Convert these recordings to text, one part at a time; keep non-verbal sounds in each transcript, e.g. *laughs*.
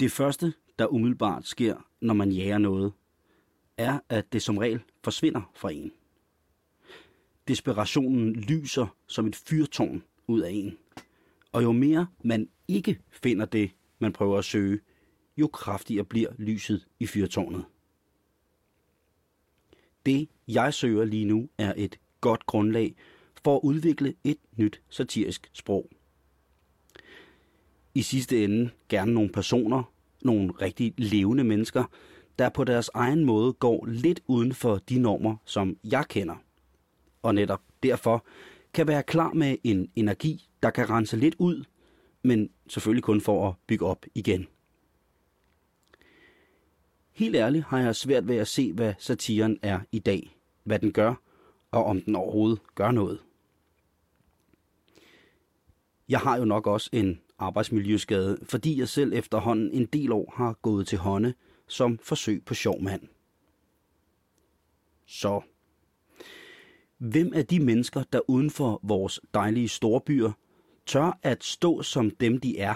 Det første, der umiddelbart sker, når man jager noget, er, at det som regel forsvinder fra en. Desperationen lyser som et fyrtårn ud af en. Og jo mere man ikke finder det, man prøver at søge, jo kraftigere bliver lyset i fyrtårnet. Det, jeg søger lige nu, er et godt grundlag for at udvikle et nyt satirisk sprog. I sidste ende gerne nogle personer, nogle rigtig levende mennesker, der på deres egen måde går lidt uden for de normer, som jeg kender. Og netop derfor kan være klar med en energi, der kan rense lidt ud, men selvfølgelig kun for at bygge op igen. Helt ærligt har jeg svært ved at se, hvad satiren er i dag, hvad den gør, og om den overhovedet gør noget. Jeg har jo nok også en arbejdsmiljøskade, fordi jeg selv efterhånden en del år har gået til hånde som forsøg på sjov mand. Så, hvem er de mennesker, der uden for vores dejlige storbyer tør at stå som dem, de er?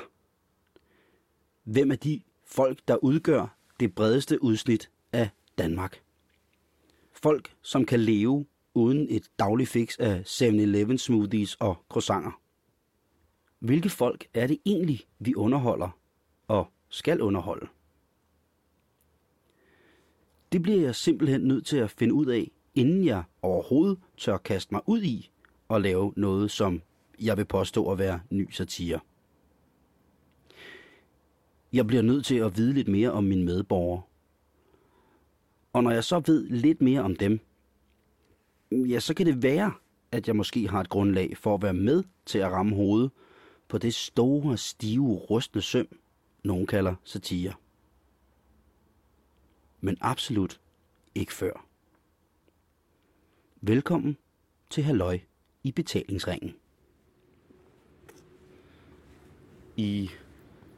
Hvem er de folk, der udgør det bredeste udsnit af Danmark? Folk, som kan leve uden et dagligt fix af 7-Eleven smoothies og croissanter. Hvilke folk er det egentlig, vi underholder og skal underholde? Det bliver jeg simpelthen nødt til at finde ud af, inden jeg overhovedet tør kaste mig ud i og lave noget, som jeg vil påstå at være ny satire. Jeg bliver nødt til at vide lidt mere om mine medborgere. Og når jeg så ved lidt mere om dem, ja, så kan det være, at jeg måske har et grundlag for at være med til at ramme hovedet på det store, stive, rustne søm, nogen kalder satire. Men absolut ikke før. Velkommen til Halløj i betalingsringen. I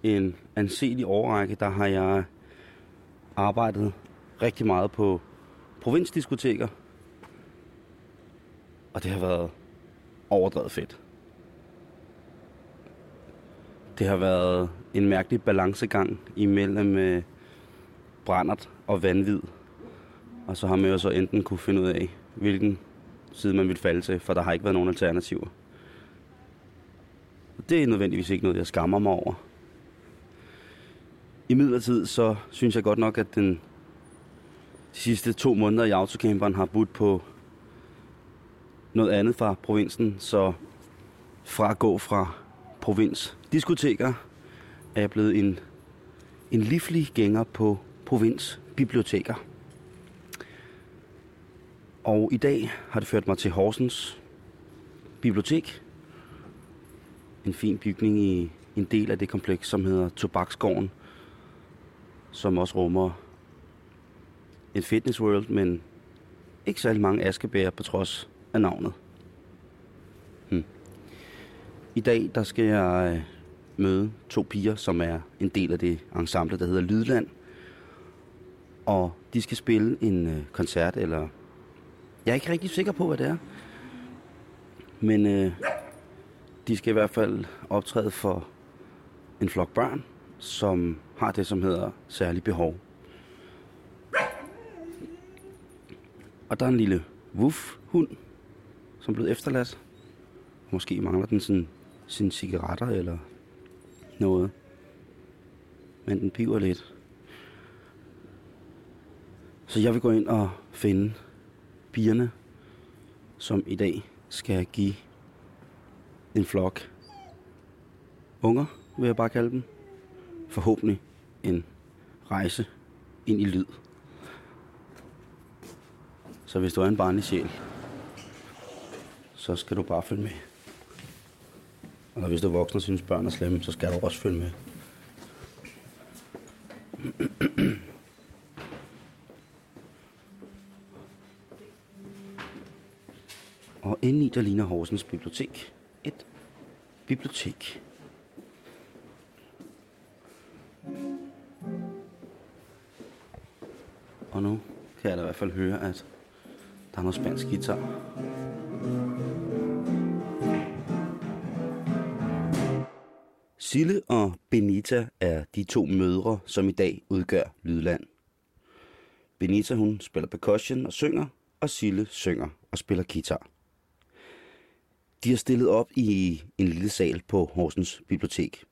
en anselig overrække, der har jeg arbejdet rigtig meget på provinsdiskoteker. Og det har været overdrevet fedt. Det har været en mærkelig balancegang imellem øh, brændert og vanvid. Og så har man jo så enten kunne finde ud af, hvilken side man vil falde til, for der har ikke været nogen alternativer. Det er nødvendigvis ikke noget, jeg skammer mig over. I midlertid så synes jeg godt nok, at den de sidste to måneder i autocamperen har budt på noget andet fra provinsen, så fra at gå fra provins diskoteker er jeg blevet en, en livlig gænger på provins biblioteker. Og i dag har det ført mig til Horsens Bibliotek. En fin bygning i en del af det kompleks, som hedder Tobaksgården, som også rummer en fitness world, men ikke særlig mange askebær på trods af navnet. I dag der skal jeg øh, møde to piger, som er en del af det ensemble, der hedder Lydland. Og de skal spille en øh, koncert, eller jeg er ikke rigtig sikker på, hvad det er. Men øh, de skal i hvert fald optræde for en flok børn, som har det, som hedder særlig behov. Og der er en lille woof-hund, som er blevet efterladt. Måske mangler den sådan, sine cigaretter eller noget. Men den piver lidt. Så jeg vil gå ind og finde bierne, som i dag skal give en flok unger, vil jeg bare kalde dem. Forhåbentlig en rejse ind i lyd. Så hvis du er en barnesjæl, så skal du bare følge med. Og hvis du er voksen og synes børn er slemme, så skal du også følge med. Og indeni der ligner Horsens Bibliotek et bibliotek. Og nu kan jeg da i hvert fald høre, at der er noget spansk guitar. Sille og Benita er de to mødre, som i dag udgør Lydland. Benita hun spiller percussion og synger, og Sille synger og spiller guitar. De har stillet op i en lille sal på Horsens Bibliotek.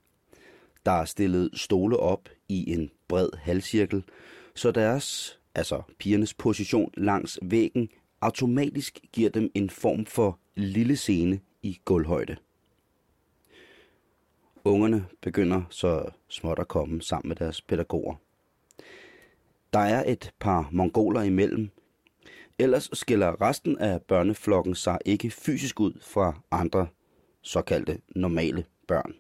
Der er stillet stole op i en bred halvcirkel, så deres, altså pigernes position langs væggen, automatisk giver dem en form for lille scene i gulvhøjde. Ungerne begynder så småt at komme sammen med deres pædagoger. Der er et par mongoler imellem. Ellers skiller resten af børneflokken sig ikke fysisk ud fra andre såkaldte normale børn.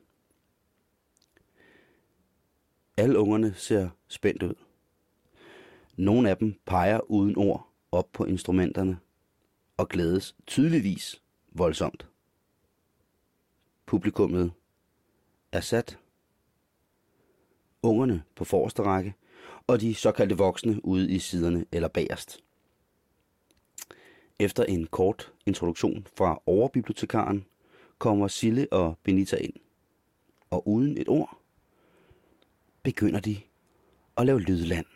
Alle ungerne ser spændt ud. Nogle af dem peger uden ord op på instrumenterne og glædes tydeligvis voldsomt. Publikummet er sat. Ungerne på forreste række og de såkaldte voksne ude i siderne eller bagerst. Efter en kort introduktion fra overbibliotekaren kommer Sille og Benita ind. Og uden et ord begynder de at lave lydland.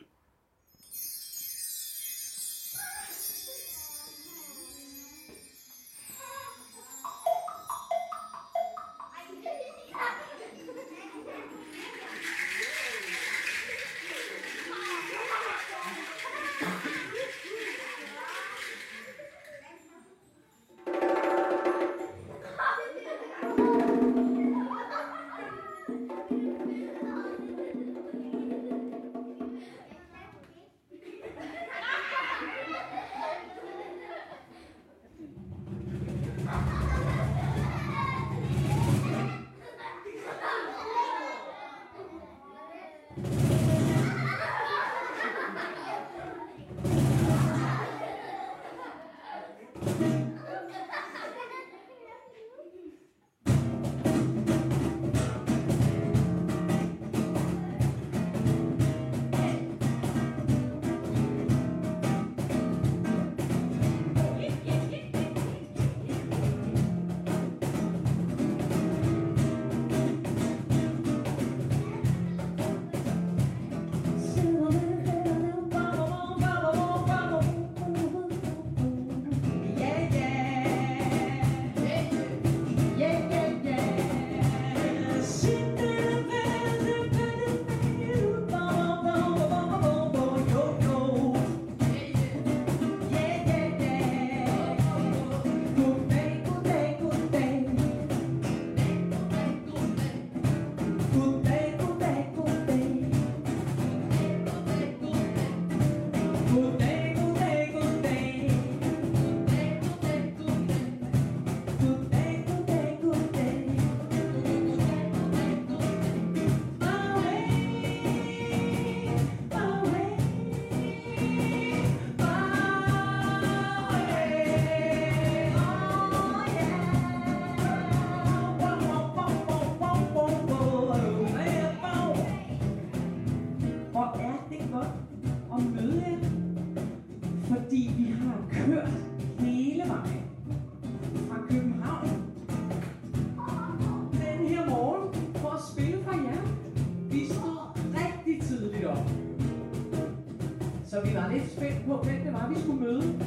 gætte på, hvem det var, vi skulle møde.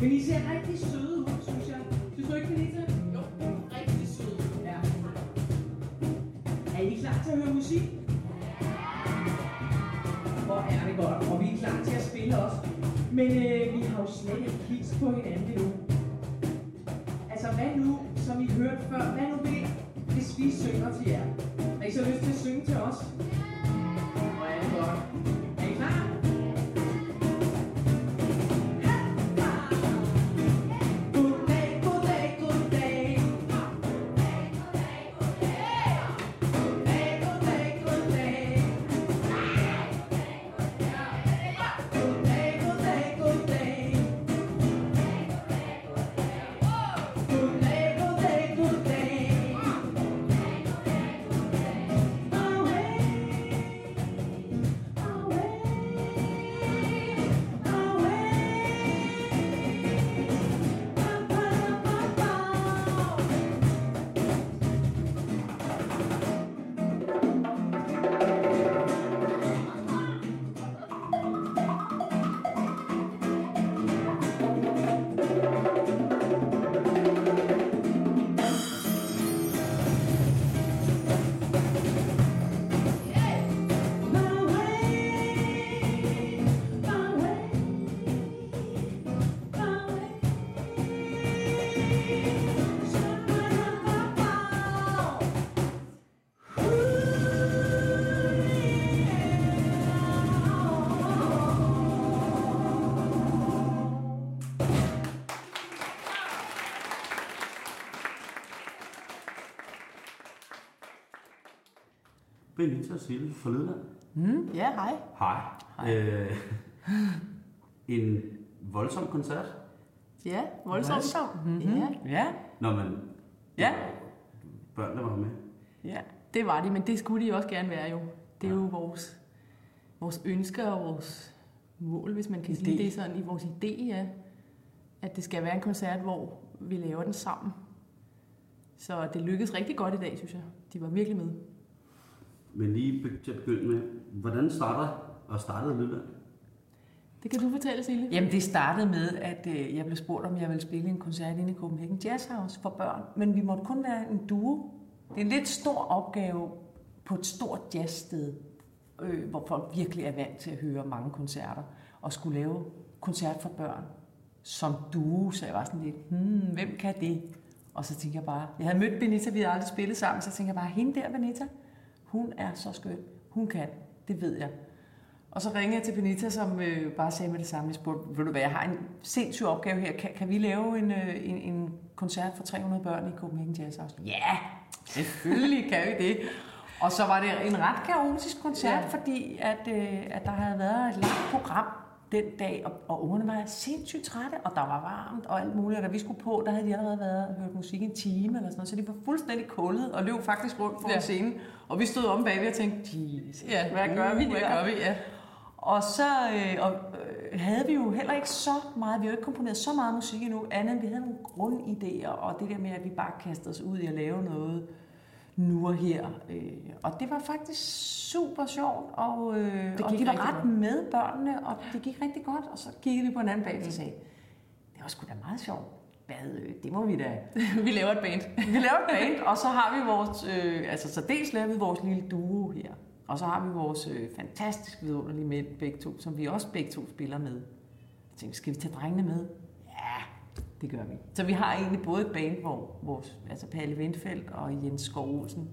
Men I ser rigtig søde ud, synes jeg. Synes du ikke, Benita? Jo, rigtig søde. Ja. Er I klar til at høre musik? Hvor er det godt, og vi er klar til at spille også. Men øh, vi har jo slet ikke kigget på hinanden. Benita Sille fra Lydland. Mm, ja, hej. Hej. Hej. Øh, en voldsom koncert. Ja, voldsomt. Voldsom. Mm-hmm. Ja, Ja, Nå, men... Ja. Børnene var med. ja. det var de, men det skulle de også gerne være jo. Det er jo vores, vores ønsker og vores mål, hvis man kan Idé. sige det sådan, i vores idé, ja. At det skal være en koncert, hvor vi laver den sammen. Så det lykkedes rigtig godt i dag, synes jeg. De var virkelig med. Men lige til at begynde med, hvordan starter og startede Lydland? Det kan du fortælle, Silje. Jamen det startede med, at øh, jeg blev spurgt, om jeg ville spille en koncert inde i Copenhagen Jazz House for børn. Men vi måtte kun være en duo. Det er en lidt stor opgave på et stort jazzsted, øh, hvor folk virkelig er vant til at høre mange koncerter, og skulle lave koncert for børn som duo. Så jeg var sådan lidt, hmm, hvem kan det? Og så tænkte jeg bare, jeg havde mødt Benita, vi havde aldrig spillet sammen, så tænkte jeg bare, hende der, Benita, hun er så skøn. Hun kan, det ved jeg. Og så ringede jeg til Benita, som øh, bare sagde med det samme. Jeg spurgte, ved du hvad, jeg har en sindssyg opgave her. Kan, kan vi lave en, øh, en, en koncert for 300 børn i Copenhagen Jazz House? Ja, selvfølgelig kan vi det. Og så var det en ret kaotisk koncert, Ja. fordi at, øh, at der havde været et langt program den dag, og, og ungerne var sindssygt trætte, og der var varmt og alt muligt, og da vi skulle på, der havde de allerede været og hørt musik en time eller sådan noget, så de var fuldstændig kullet og løb faktisk rundt foran Ja. scenen, og vi stod om bagved og tænkte, Jesus, Ja, hvad gør vi Hvad her? gør vi, ja. Og så øh, og, øh, havde vi jo heller ikke så meget, vi har jo ikke komponeret så meget musik endnu, andet end vi havde nogle grundidéer, og det der med, at vi bare kastede os ud i at lave noget nu og her. Øh, og det var faktisk super sjovt, og, øh, Det og de var ret godt. med børnene, og det gik rigtig godt, og så kiggede vi på en anden bag og sagde, det var sgu da meget sjovt. Hvad, øh, det må vi da *laughs* vi laver et band. vi laver et band, og så har vi vores, øh, altså så dels laver vi vores lille duo her, og så har vi vores øh, fantastisk vidunderlige mænd begge to, som vi også begge to spiller med. Jeg tænkte, skal vi tage drengene med? Ja, det gør vi. Så vi har egentlig både et band, hvor vores, altså Palle Vindfeldt og Jens Skov Olsen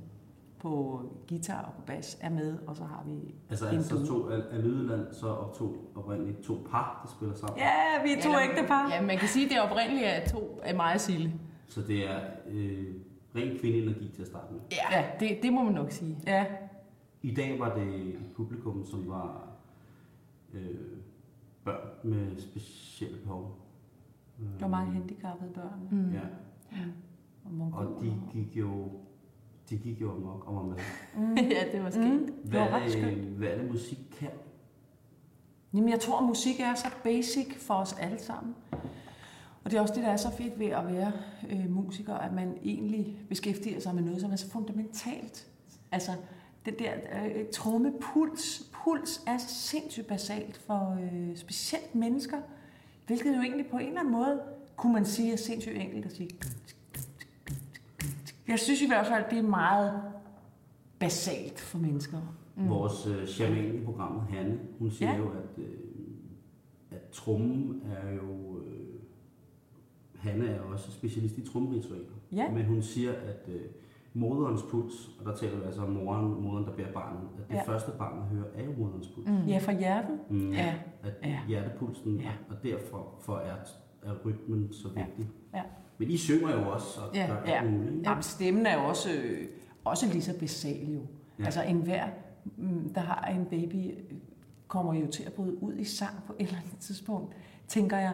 på guitar og på bas er med, og så har vi Altså, en altså duo. to af, af Lydland, så optog oprindeligt to par, der spiller sammen. Ja, vi er to Eller- ægte par. Ja, man kan sige, at det oprindeligt er to af mig og Silje. Så det er øh, ren kvindeenergi til at starte med. Ja, det, det må man nok sige. Ja, I dag var det et publikum, som var øh, børn med specielle behov. Øh, der var mange handicappede børn. Mm. Ja, Og, mongoler. og de gik jo, de gik jo amok og var med. ja, det var skægt. Mm, det Hvad var er, ret det, skønt. hvad er det, musik kan? Jamen, jeg tror, at musik er så basic for os alle sammen. Og det er også det, der er så fedt ved at være øh, musiker, at man egentlig beskæftiger sig med noget, som er så fundamentalt. Altså, den der øh, trommepuls, puls er så sindssygt basalt for øh, specielt mennesker, hvilket jo egentlig på en eller anden måde, kunne man sige, er sindssygt enkelt at sige. Jeg synes i hvert fald, det er meget basalt for mennesker. Mm. Vores øh, shaman i programmet, Hanne, hun siger ja. Jo, at, øh, at trummen er jo... Øh, Hanne er også specialist i trummeritualer. Ja. Men hun siger, at øh, moderens puls, og der taler vi altså om moren, moderen, der bærer barnet, at det ja. Ja. første barnet hører, er jo moderens puls. Mm. Ja, fra hjertet. Mm. Ja. At Ja. hjertepulsen, Ja. og derfor for er, er rytmen så Ja. vigtig. Ja. Men I synger jo også, og Ja. gør alt Ja. muligt. Jamen, stemmen er jo også, øh, også lige så basal jo. Ja. Ja. Altså enhver, mm, der har en baby, kommer jo til at bryde ud i sang på et eller andet tidspunkt, tænker jeg.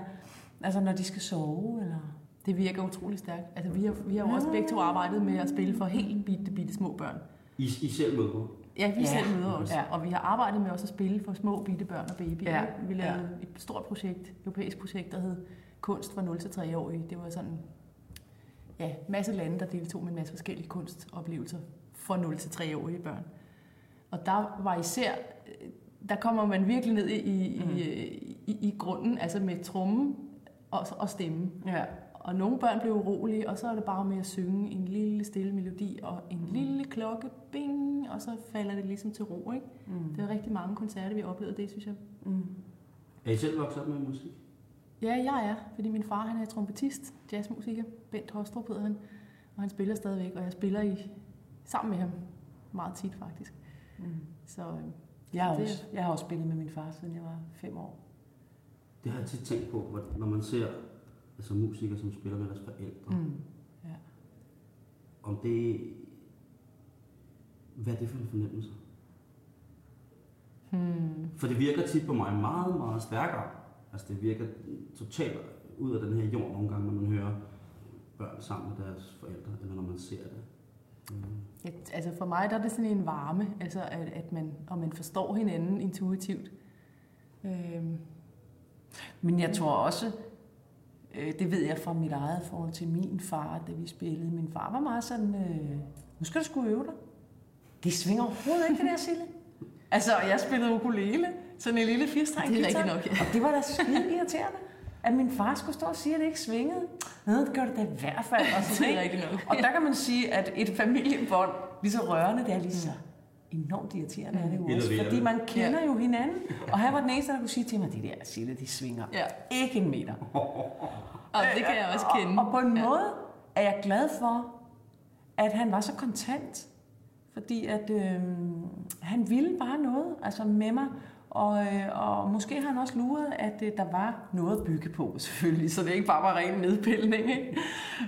Altså når de skal sove, eller... Det virker utrolig stærkt. Altså, vi har, vi har jo også begge to arbejdet med at spille for helt bitte, bitte små børn. I, I selv møder. Ja, vi Ja. selv møder os. Ja. Og vi har arbejdet med også at spille for små bitte børn og babyer. Ja. Vi lavede et stort projekt, europæisk projekt, der hed Kunst for 0-3-årige. Det var sådan, ja, masse lande, der deltog med en masse forskellige kunstoplevelser for 0-3-årige børn. Og der var især, øh, der kommer man virkelig ned i, i, Mm. i, i, i grunden, altså med trummen og, og stemmen. Ja. Og nogle børn blev urolige, og så er det bare med at synge en lille stille melodi og en lille klokke, bing, og så falder det ligesom til ro, ikke? Mm. Det er rigtig mange koncerter, vi har oplevet det, synes jeg. Mm. Er I selv vokset op med musik? Ja, jeg er, fordi min far han er trompetist, jazzmusiker, Bent Hostrup hedder han, og han spiller stadigvæk, og jeg spiller i, sammen med ham meget tit faktisk. Mm. Så øh, Jeg, har også, jeg har også spillet med min far, siden jeg var fem år. Det har jeg tit tænkt på, når man ser altså musikere, som spiller med deres forældre. Mm. Ja. Om det... Hvad er det for en fornemmelse? Hmm. For det virker tit på mig meget, meget stærkere. Altså det virker totalt ud af den her jord nogle gange, når man hører børn sammen med deres forældre, eller når man ser det. Mm. Ja, altså for mig der er det sådan en varme, altså at, at man, og man forstår hinanden intuitivt. Øhm. Men jeg tror også, det ved jeg fra mit eget forhold til min far, da vi spillede. Min far var meget sådan, øh, nu skal du sgu øve dig. Det svinger overhovedet ikke, det der, Sille. Altså, jeg spillede ukulele, sådan en lille firstreng Det er rigtigt nok, ja. Og det var da skide irriterende, at min far skulle stå og sige, at det ikke svingede. Nå, det gør det da i hvert fald. Og, sådan, *laughs* det er rigtigt nok. og der kan man sige, at et familiebånd, lige så rørende, det er lige så enormt irriterende er det jo også, fordi man kender ja. jo hinanden. Og han var den eneste, der kunne sige til mig, det der Sille, de svinger ja. ikke en meter. og det kan jeg også kende. Og, og på en ja. måde er jeg glad for, at han var så kontant. Fordi at øh, han ville bare noget altså med mig. Og, øh, og måske har han også luret, at øh, der var noget at bygge på, selvfølgelig, så det ikke bare var ren nedpilning. Ikke?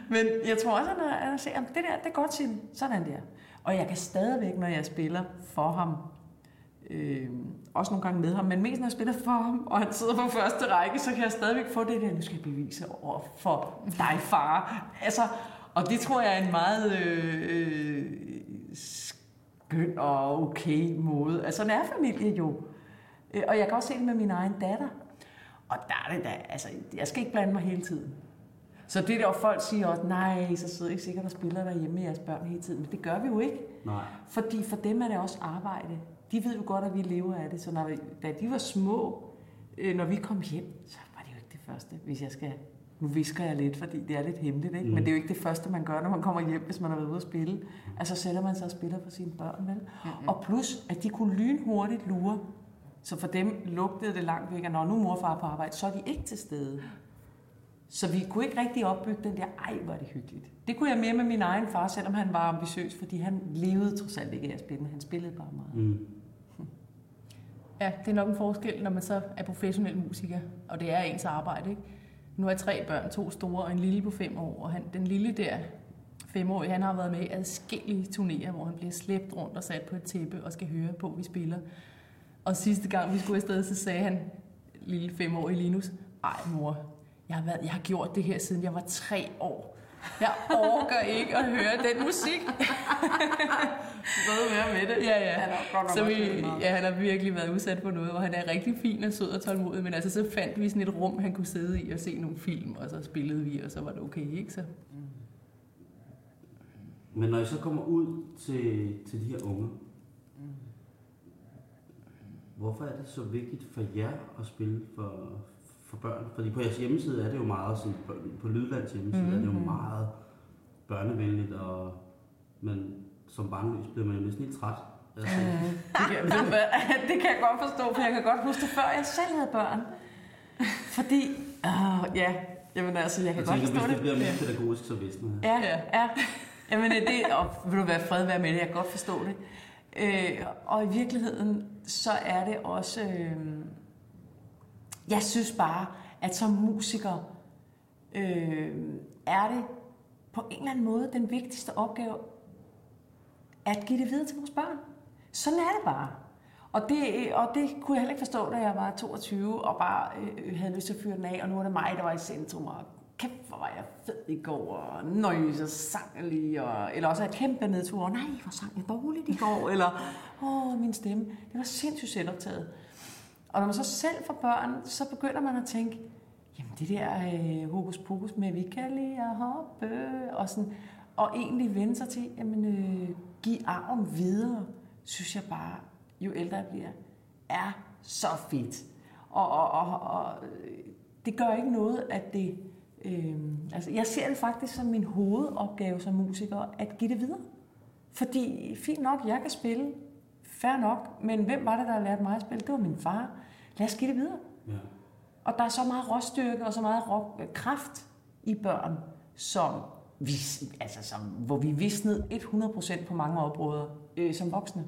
Men jeg tror også, at han har set, at det der, det er godt til sådan der. Og jeg kan stadigvæk, når jeg spiller for ham, øh, også nogle gange med ham, men mest når jeg spiller for ham, og han sidder på første række, så kan jeg stadigvæk få det der, nu skal jeg bevise over for dig, far. Altså, og det tror jeg er en meget øh, øh skøn og okay måde. Altså, sådan er familie jo. Øh, og jeg kan også se det med min egen datter. Og der er det da, altså, jeg skal ikke blande mig hele tiden. Så det der folk siger også, nej, så sidder I sikkert og spiller derhjemme med jeres børn hele tiden. Men det gør vi jo ikke. Nej. Fordi for dem er det også arbejde. De ved jo godt, at vi lever af det. Så når da de var små, øh, når vi kom hjem, så var det jo ikke det første, hvis jeg skal... Nu visker jeg lidt, fordi det er lidt hemmeligt, ikke? Mm. men det er jo ikke det første, man gør, når man kommer hjem, hvis man har været ude at spille. Altså sætter man sig og spiller for sine børn, vel? Mm-hmm. Og plus, at de kunne lynhurtigt lure. Så for dem lugtede det langt væk, at når nu mor og far på arbejde, så er de ikke til stede. Så vi kunne ikke rigtig opbygge den der, ej, hvor er det hyggeligt. Det kunne jeg mere med min egen far, selvom han var ambitiøs, fordi han levede trods alt ikke af at spille, han spillede bare meget. Mm. Ja, det er nok en forskel, når man så er professionel musiker, og det er ens arbejde. Ikke? Nu har jeg tre børn, to store og en lille på fem år, og han, den lille der, femårige, han har været med i adskillige turnéer, hvor han bliver slæbt rundt og sat på et tæppe og skal høre på, at vi spiller. Og sidste gang vi skulle afsted, så sagde han, lille femårige Linus, ej mor, jeg har, været, jeg har gjort det her siden jeg var tre år. Jeg orker ikke at høre den musik. Hvad være med det? Ja, ja. Han så vi, ja, han har virkelig været udsat for noget, og han er rigtig fin og sød og tålmodig, men altså så fandt vi sådan et rum, han kunne sidde i og se nogle film, og så spillede vi, og så var det okay, ikke så? Men når I så kommer ud til, til de her unge, hvorfor er det så vigtigt for jer at spille for, for børn? Fordi på jeres hjemmeside er det jo meget, sådan, på, på Lydlands hjemmeside mm-hmm. er det jo mhm. meget børnevenligt, og, men som barnløs bliver man jo næsten helt træt. Altså. Det, kan, *laughs* *laughs* det kan jeg godt forstå, for jeg kan godt huske det, før jeg selv havde børn. Fordi, åh, ja, jamen altså, jeg kan jeg godt tænker, forstå det. hvis det bliver mere pædagogisk, så vidste man. Ja, ja. ja. Jamen, det, og vil du være fred være med det, jeg kan godt forstå det. Øh, og i virkeligheden, så er det også... Øh, jeg synes bare, at som musiker øh, er det på en eller anden måde den vigtigste opgave at give det videre til vores børn. Sådan er det bare. Og det, og det kunne jeg heller ikke forstå, da jeg var 22 og bare øh, havde lyst til at fyre den af, og nu er det mig, der var i centrum, og kæft, hvor var jeg fed i går, og nøj, så sang lige, og, eller også at kæmpe nedtur, og nej, hvor sang jeg dårligt i går, eller åh, min stemme. Det var sindssygt selvoptaget. Og når man så selv får børn, så begynder man at tænke, jamen det der øh, hokus pokus med, vi kan lige at hoppe, og, sådan, og egentlig vende sig til, jamen øh, give arven videre, synes jeg bare, jo ældre jeg bliver, er så fedt. Og, og, og, og øh, det gør ikke noget, at det... Øh, altså, jeg ser det faktisk som min hovedopgave som musiker, at give det videre. Fordi fint nok, jeg kan spille, fair nok, men hvem var det, der lærte mig at spille? Det var min far. Lad os give det videre. Ja. Og der er så meget råstyrke og så meget rå, kraft i børn, som vi, altså som, hvor vi visnede 100% på mange områder øh, som voksne.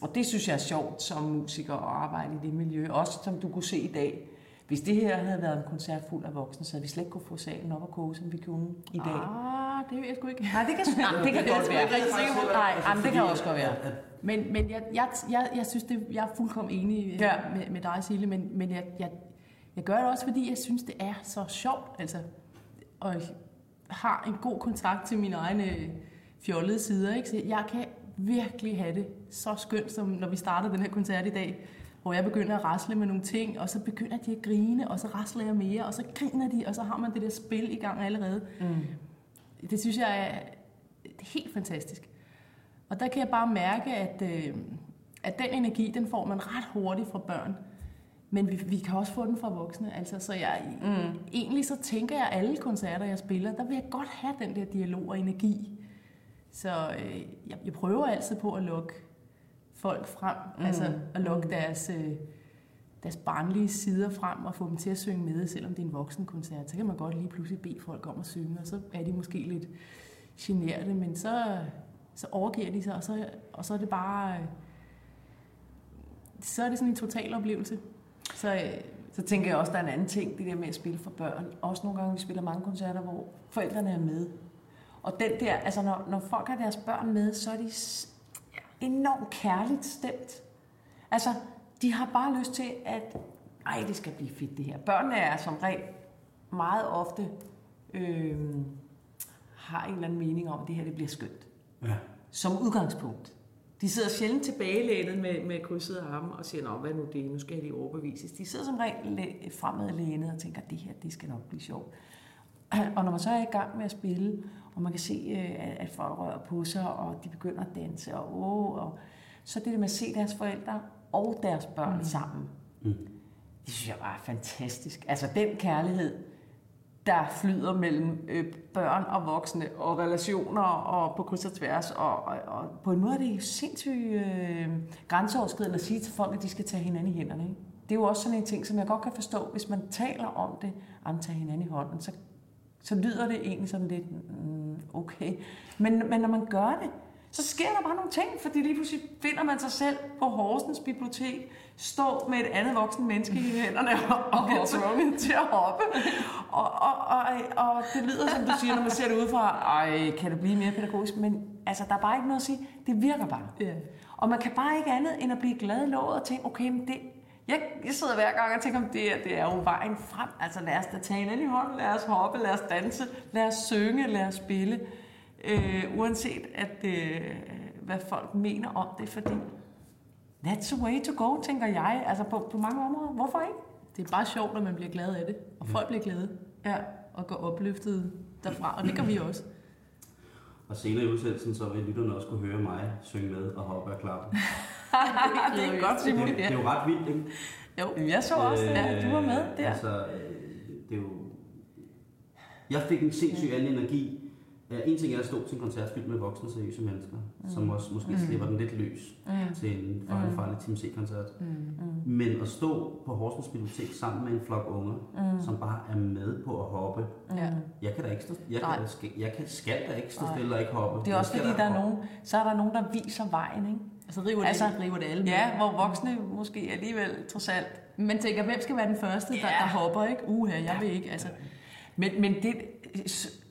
Og det synes jeg er sjovt som musiker at arbejde i det miljø. Også som du kunne se i dag. Hvis det her havde været en koncert fuld af voksne, så havde vi slet ikke kunne få salen op og koge, som vi kunne i dag. Ah, det ved jeg sgu ikke. Nej, det kan, nej, *laughs* det kan godt være. Nej, nej, det kan også godt være. At, Men, men jeg, jeg, jeg, jeg synes, det, jeg er fuldkommen enig øh, Ja. med, med dig, Sille, men, men jeg, jeg, jeg gør det også, fordi jeg synes, det er så sjovt. Altså, og jeg har en god kontakt til mine egne øh, fjollede sider. Ikke? Så jeg kan virkelig have det så skønt, som når vi starter den her koncert i dag, hvor jeg begynder at rasle med nogle ting, og så begynder de at grine, og så rasler jeg mere, og så griner de, og så har man det der spil i gang allerede. Mm. Det synes jeg er, det er helt fantastisk. Og der kan jeg bare mærke, at, øh, at den energi, den får man ret hurtigt fra børn. Men vi, vi kan også få den fra voksne. Altså, så jeg, mm. egentlig så tænker jeg, at alle koncerter, jeg spiller, der vil jeg godt have den der dialog og energi. Så øh, jeg, jeg prøver altid på at lukke folk frem, mm. altså at lukke deres, øh, deres barnlige sider frem og få dem til at synge med, selvom det er en voksenkoncert. Så kan man godt lige pludselig bede folk om at synge, og så er de måske lidt generte, men så, så overgiver de sig, og så, og så er det bare... øh, Så er det sådan en total oplevelse. Så øh, Så tænker jeg også, der er en anden ting, det der med at spille for børn. Også nogle gange, vi spiller mange koncerter, hvor forældrene er med. Og den der, altså når, når folk har deres børn med, så er de enormt kærligt stemt. Altså, de har bare lyst til, at ej, det skal blive fedt det her. Børnene er som regel meget ofte øh, har en eller anden mening om, at det her det bliver skønt. Ja. Som udgangspunkt. De sidder sjældent tilbagelænet med, med krydsede arme og siger, Nå, hvad nu det, nu skal jeg lige overbevises. De sidder som regel læ- fremadlænet og tænker, det her, det skal nok blive sjovt. Og når man så er i gang med at spille, og man kan se, øh, at at folk rører på sig, og de begynder at danse, og, åh, og så det der med at se deres forældre og deres børn mm. sammen, Mm. det synes jeg bare er fantastisk. Altså den kærlighed, der flyder mellem øh, børn og voksne, og relationer, og på kryds og tværs, og, og, og på en måde er det jo sindssygt øh, grænseoverskridende at sige til folk, at de skal tage hinanden i hænderne. Ikke? Det er jo også sådan en ting, som jeg godt kan forstå, hvis man taler om det, at tage hinanden i hånden, så, så lyder det egentlig sådan lidt, mm, okay. Men, men når man gør det, så sker der bare nogle ting, fordi lige pludselig finder man sig selv på Horsens Bibliotek, stå med et andet voksen menneske i hænderne og, og bliver tvunget til at hoppe. Og, og, og, og det lyder, som du siger, når man ser det udefra, ej, kan det blive mere pædagogisk? Men altså, der er bare ikke noget at sige. Det virker bare. ja. Og man kan bare ikke andet end at blive glad i låget og tænke, okay, men det, jeg, jeg sidder hver gang og tænker, om det, her, det er jo vejen frem. Altså lad os da tage hinanden i hånden, lad os hoppe, lad os danse, lad os synge, lad os spille. Øh, uanset at, øh, hvad folk mener om det, fordi that's the way to go, tænker jeg, altså på, på mange områder. Hvorfor ikke? Det er bare sjovt, at man bliver glad af det. Og folk bliver glade Ja. og går opløftet derfra. Og det gør vi også. Og senere i udsendelsen, så vil lytterne også kunne høre mig synge med og hoppe og klappe. *laughs* det er godt, Det, Simon. det er jo ret vildt, ikke? Jo. Jeg så også, ja, du var med der. Altså, øh, det er jo... Jeg fik en sindssyg anden energi. Ja, En ting er at stå til en koncert fyldt med voksne, seriøse mennesker, mm. som også måske slipper den lidt løs Mm. til en farlig, farlig Team C-koncert. Mm. Men at stå på Horsens Bibliotek sammen med en flok unger, Mm. som bare er med på at hoppe. Ja. Jeg kan da ikke stå, jeg Nej. kan, skal, jeg kan, skal da ikke stå stille og ikke hoppe. Det er også fordi, da der er nogen, så er der nogen, der viser vejen, ikke? Altså river det, Altså, river det alle med. Ja, hvor voksne måske alligevel trods alt. Man tænker, hvem skal være den første, der, Ja. der hopper, ikke? Uha, jeg vil ikke. Altså, Men, men det,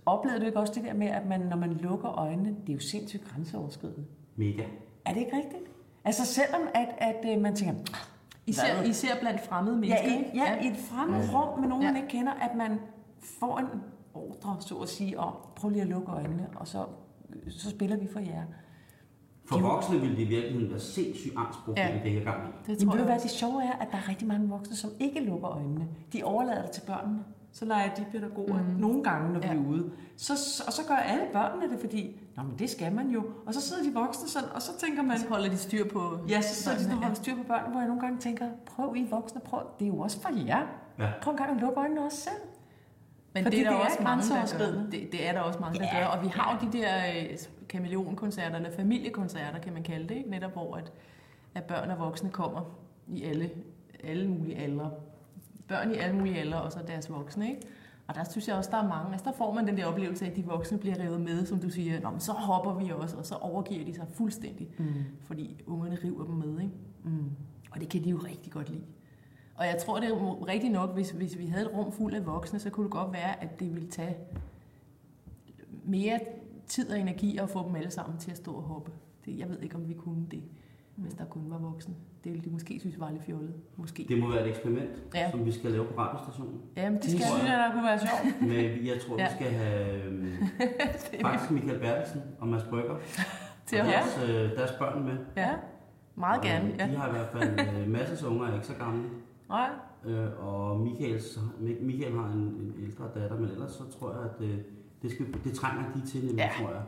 oplevede du ikke også det der med, at man, når man lukker øjnene, det er jo sindssygt grænseoverskridende. Mega. Er det ikke rigtigt? Altså selvom at, at øh, man tænker, især, Hvad? især blandt fremmede ja, mennesker. i, ikke? ja, i et fremmed rum med nogen, Ja. man ikke kender, at man får en ordre, så at sige, om prøv lige at lukke øjnene, og så, så spiller vi for jer. For voksne ville det i virkeligheden være sindssygt angstproblem, Ja. ja. det her gang i. Det Jamen, tror ved du jeg hvad, det sjove er, at der er rigtig mange voksne, som ikke lukker øjnene. De overlader det til børnene. Så leger de pædagoger mm. nogle gange, når vi Ja. er ude. Så, og så gør alle børnene det, fordi, nå, men det skal man jo. Og så sidder de voksne sådan, og så tænker man, Så holder de styr på... ja, så sidder de sådan og børnene, holder styr på børnene, hvor jeg nogle gange tænker, prøv I voksne, prøv, det er jo også for jer. Ja. Prøv en gang at lukke øjnene også selv. Men Fordi det er der det er også mange, der gør. Det, det er der også mange, der Ja. gør. Og vi har jo de der øh, kameleonkoncerter, eller familiekoncerter, kan man kalde det, ikke? netop hvor at, at børn og voksne kommer i alle, alle mulige aldre. Børn i alle mulige aldre, og så deres voksne. Ikke? Og der synes jeg også, der er mange. Altså der får man den der oplevelse af, at de voksne bliver revet med, som du siger. Nå, men så hopper vi også, og så overgiver de sig fuldstændig. Mm. Fordi ungerne river dem med. Ikke? Mm. Og det kan de jo rigtig godt lide. Og jeg tror, det er rigtigt nok, hvis, hvis vi havde et rum fuld af voksne, så kunne det godt være, at det ville tage mere tid og energi at få dem alle sammen til at stå og hoppe. Det, jeg ved ikke, om vi kunne det. Hvis der kun var voksne. Det ville de måske synes var lidt fjollet. Måske. Det må være et eksperiment, Ja. som vi skal lave på radiostationen. Jamen, det Det skal synes jeg, der kunne være sjovt. *laughs* Men jeg tror, Ja. vi skal have øhm, *laughs* faktisk Michael Bertelsen og Mads Brygger. *laughs* til og deres, øh, deres børn med. Ja, meget Og, gerne. Ja. De har i hvert fald øh, masser af unger, er ikke så gamle. Nej. Øh, og Michaels, Michael har en, en ældre datter, men ellers så tror jeg, at øh, det, skal, det trænger de til nemlig, Ja. tror jeg.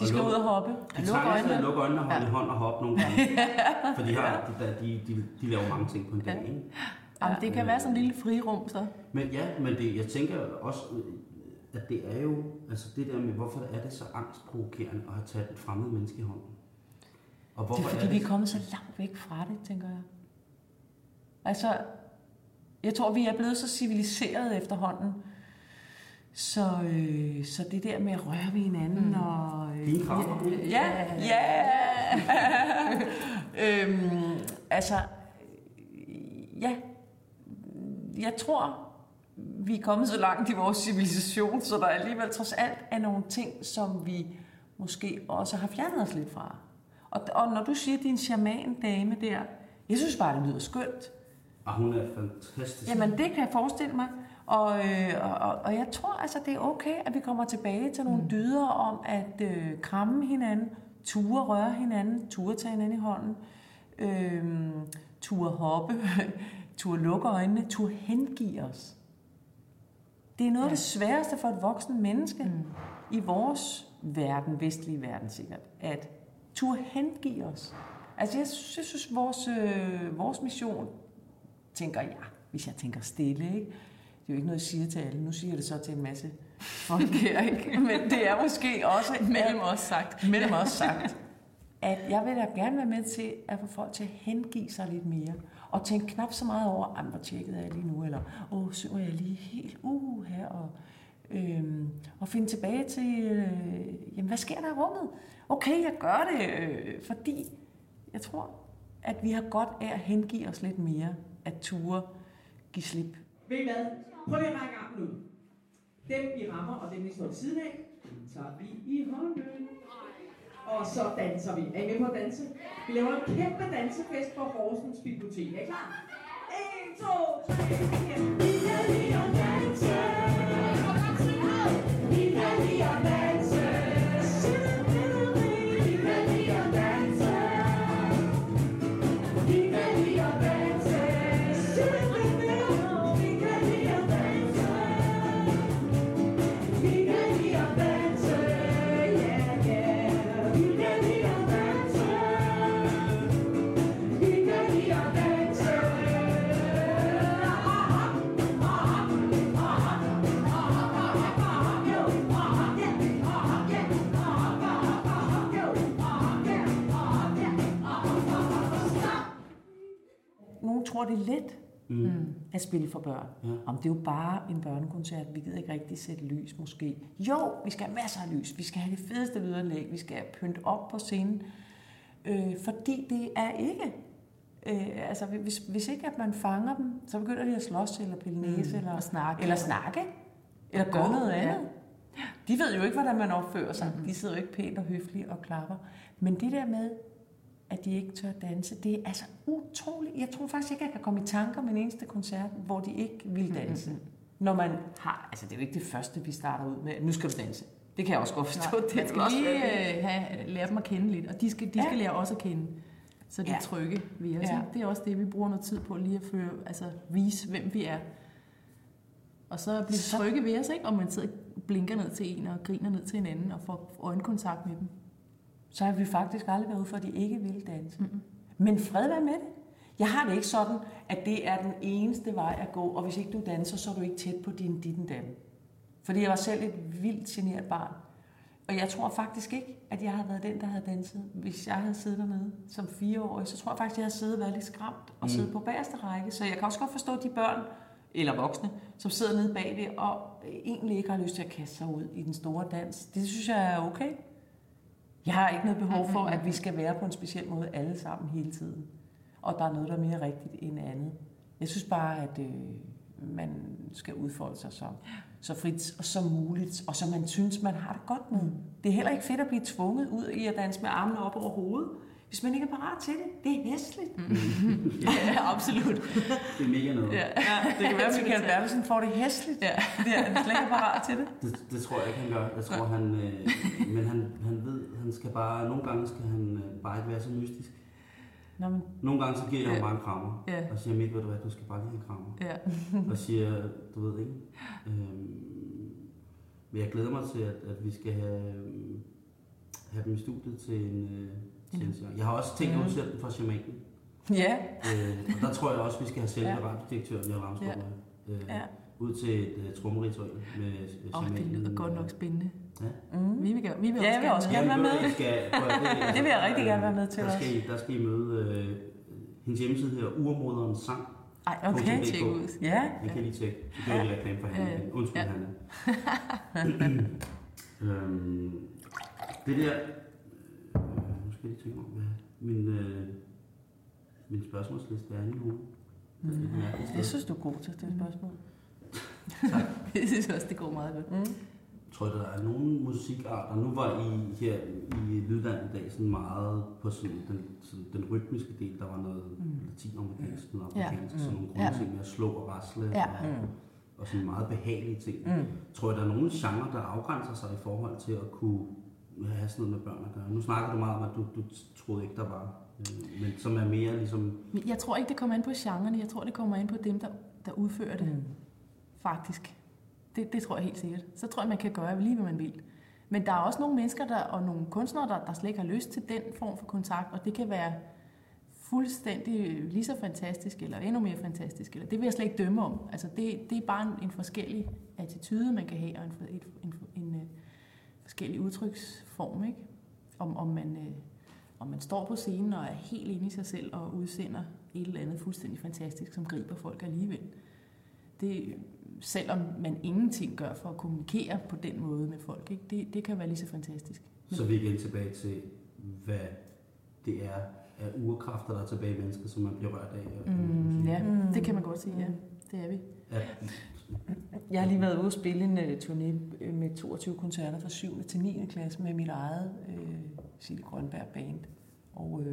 De skal ud og hoppe. De trænger til at øjnene. lukke øjnene og holde Ja. hånd og hoppe nogle gange. *laughs* For de, har, de, de, de, de laver mange ting på en dag. Ja. Ikke? Jamen, det kan være sådan en lille frirum, så. Men ja, men det, jeg tænker også, øh, at det er jo, altså det der med, hvorfor er det så angstprovokerende at have taget et fremmed menneske i hånden? Og Det hvorfor er fordi, vi er kommet så langt væk fra det, tænker jeg. Altså, jeg tror, vi er blevet så civiliseret efterhånden. Så, øh, så det der med at røre ved hinanden mm. og... Øh, Dine krammer, ja, ja, ja. *laughs* øhm, altså, ja. Jeg tror, vi er kommet så langt i vores civilisation, så der alligevel trods alt er nogle ting, som vi måske også har fjernet os lidt fra. Og, og når du siger, din shaman dame der, jeg synes bare, det lyder skønt. Og hun er fantastisk. Jamen, det kan jeg forestille mig. Og, øh, og, og jeg tror altså, det er okay, at vi kommer tilbage til nogle dyder om at øh, kramme hinanden, ture røre hinanden, ture tage hinanden i hånden, øh, ture hoppe, *laughs* ture lukke øjnene, ture hengive os. Det er noget af det sværeste for et voksen menneske mm. i vores verden, vestlige verden sikkert, at ture hengive os. Altså jeg synes, jeg synes vores, øh, vores mission, tænker jeg, hvis jeg tænker stille, ikke? Det er jo ikke noget, jeg siger til alle. Nu siger jeg det så til en masse folk her, ikke? men det er måske også Mellem os sagt. mellem os sagt, at jeg vil da gerne være med til at få folk til at hengive sig lidt mere, og tænke knap så meget over, "Ej, hvor tjekket er jeg lige nu, eller åh, synger jeg lige helt uh her, og, øhm, og finde tilbage til, øh, jamen hvad sker der i rummet? Okay, jeg gør det, øh, fordi jeg tror, at vi har godt af at hengive os lidt mere, at ture give slip. Ved I hvad? Prøv lige at række armen ud. Dem vi rammer, og dem vi står ved siden af, tager vi i hånden. Og så danser vi. Er I med på at danse? Vi laver en kæmpe dansefest på Horsens Bibliotek. Er I klar? 1, 2, 3, 4. Vi kan lide at danse. Det er let Mm. at spille for børn. Ja. Om det er jo bare en børnekoncert. Vi gider ikke rigtig sætte lys, måske. Jo, vi skal have masser af lys. Vi skal have det fedeste lydanlæg. Vi skal have pynt op på scenen. Øh, fordi det er ikke... Øh, altså, hvis, hvis ikke at man fanger dem, så begynder de at slås eller pille næse, mm. eller, og snakke. eller snakke. Eller gøre gå, noget ja. andet. De ved jo ikke, hvordan man opfører sig. Mm. De sidder jo ikke pænt og høfligt og klapper. Men det der med, at de ikke tør danse, det er altså utroligt. Jeg tror faktisk ikke, jeg kan komme i tanker med en eneste koncert, hvor de ikke vil danse. Mm-hmm. Når man har, altså det er jo ikke det første, vi starter ud med, nu skal du danse. Det kan jeg også godt forstå. Nej, det skal også lige øh, have, lære dem at kende lidt, og de skal, de Ja. skal lære os at kende. Så de Ja. er trygge ved os. Ja. Ja. Det er også det, vi bruger noget tid på, lige at føre, altså, vise, hvem vi er. Og så blive Så- trygge ved os, ikke? og man sidder og blinker ned til en og griner ned til hinanden og får øjenkontakt med dem. Så har vi faktisk aldrig været ude for, at de ikke vil danse. Mm-hmm. Men fred være med det. Jeg har det ikke sådan, at det er den eneste vej at gå, og hvis ikke du danser, så er du ikke tæt på din dit dam. Fordi jeg var selv et vildt generet barn. Og jeg tror faktisk ikke, at jeg havde været den, der havde danset. Hvis jeg havde siddet dernede som fireårig, så tror jeg faktisk, at jeg havde siddet og været lidt skræmt og siddet på bagerste række. Så jeg kan også godt forstå de børn, eller voksne, som sidder nede bagved og egentlig ikke har lyst til at kaste sig ud i den store dans. Det synes jeg er okay. Jeg har ikke noget behov for, at vi skal være på en speciel måde alle sammen hele tiden. Og der er noget, der er mere rigtigt end andet. Jeg synes bare, at øh, man skal udfolde sig så, så frit og som muligt, og som man synes, man har det godt med. Det er heller ikke fedt at blive tvunget ud i at danse med armene op over hovedet. Hvis man ikke er parat til det, det er hæsligt. Mm. *laughs* ja, absolut. Det er mega noget. Ja. Ja, det kan være, at Michael Bertelsen får det hæsligt. Ja. Det er, han slet ikke er parat til det. Det, det tror jeg ikke, han gør. Jeg tror, han, øh, men han, han ved, han skal bare, nogle gange skal han øh, bare ikke være så mystisk. Nå, men, Nogle gange så giver jeg ham Ja. bare en krammer, Ja. og siger, Mik, ved du hvad, du skal bare lige have en krammer. Ja. og siger, du ved ikke, øhm, men jeg glæder mig til, at, at vi skal have, øhm, have dem i studiet til en, øh, seance. Jeg har også tænkt udsætte den for shamanen. ja, Øh, og der tror jeg også, vi skal have selve *laughs* Ja. ja. radiodirektøren, Jørgen Ramstrup, Ja. øh, Ja. ud til et uh, trommeritual med øh, Åh, oh, det lyder godt nok spændende. Ja. mm. Vi vil, gerne- vi vil Ja, jeg vil også gerne være med. I skal, *laughs* det, Det vil jeg rigtig gerne være med til der også. skal, I, der skal I møde øh, hendes hjemmeside her, Urmoderens Sang. Ej, Okay. okay. Tjek ud. Ja, Den kan lige tjekke. Gør jeg lige reklame for hende. Ja. igen. Undskyld, Ja. Hanna. *laughs* øhm, det der... Øh, nu skal jeg lige tænke om, hvad min, øh, min spørgsmålsliste er. Det er lidt mærkeligt jeg synes, du er god til at stille spørgsmål. *laughs* *laughs* Jeg synes også, det går meget godt. Mm. Tror jeg, der er nogle musikarter. Nu var I her i Lydland i dag sådan meget på sådan den, sådan den rytmiske del. Der var noget mm. latinamerikansk, noget Ja. afrikansk, ja. sådan nogle Ja. grundting med at slå og rasle. Ja. Og, og sådan meget behagelige ting. Mm. Tror jeg, der er nogle genre, der afgrænser sig i forhold til at kunne have sådan noget med børn at gøre? Nu snakker du meget om, at du, du troede ikke, der var. Øh, men som er mere ligesom... Jeg tror ikke, det kommer an på genrerne. Jeg tror, det kommer an på dem, der, der udfører det. Mm. Faktisk. Det, det tror jeg helt sikkert. Så tror jeg, man kan gøre lige, hvad man vil. Men der er også nogle mennesker der, og nogle kunstnere, der, der slet ikke har lyst til den form for kontakt, og det kan være fuldstændig lige så fantastisk, eller endnu mere fantastisk, eller det vil jeg slet ikke dømme om. Altså det, det er bare en, en forskellig attitude, man kan have, og en, en, en, en forskellig udtryksform, ikke? Om, om, man, øh, om man står på scenen og er helt inde i sig selv og udsender et eller andet fuldstændig fantastisk, som griber folk alligevel. Det, selvom man ingenting gør for at kommunikere på den måde med folk, ikke? Det, det kan være lige så fantastisk. Så er vi igen tilbage til, hvad det er af urkræfter, der er tilbage i mennesket, som man bliver rørt af. Mm, ja, Mm. det kan man godt sige, ja. Det er vi. ja. Jeg har lige været ude og spille en uh, turné øh, med 22 koncerter fra 7. til 9. klasse med mit eget øh, uh, Sille Grønberg Band. Og uh,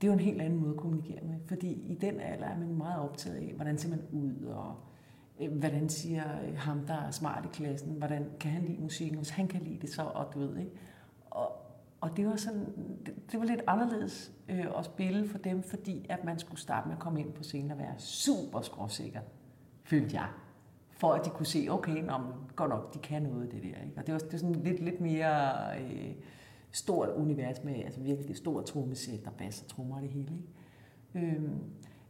det er jo en helt anden måde at kommunikere med, fordi i den alder er man meget optaget af, hvordan ser man ud, og uh, hvordan siger ham, der er smart i klassen, hvordan kan han lide musikken, hvis han kan lide det, så, og du ved, ikke? Og, og det var sådan, det, det var lidt anderledes øh, at spille for dem, fordi at man skulle starte med at komme ind på scenen og være super skråsikker, følte jeg. For at de kunne se, okay, nå, men godt nok, de kan noget af det der. Ikke? Og det var, det var sådan lidt, lidt mere øh, stort univers med altså virkelig det store trommesæt og bass og trommer og det hele. Ikke? Øhm,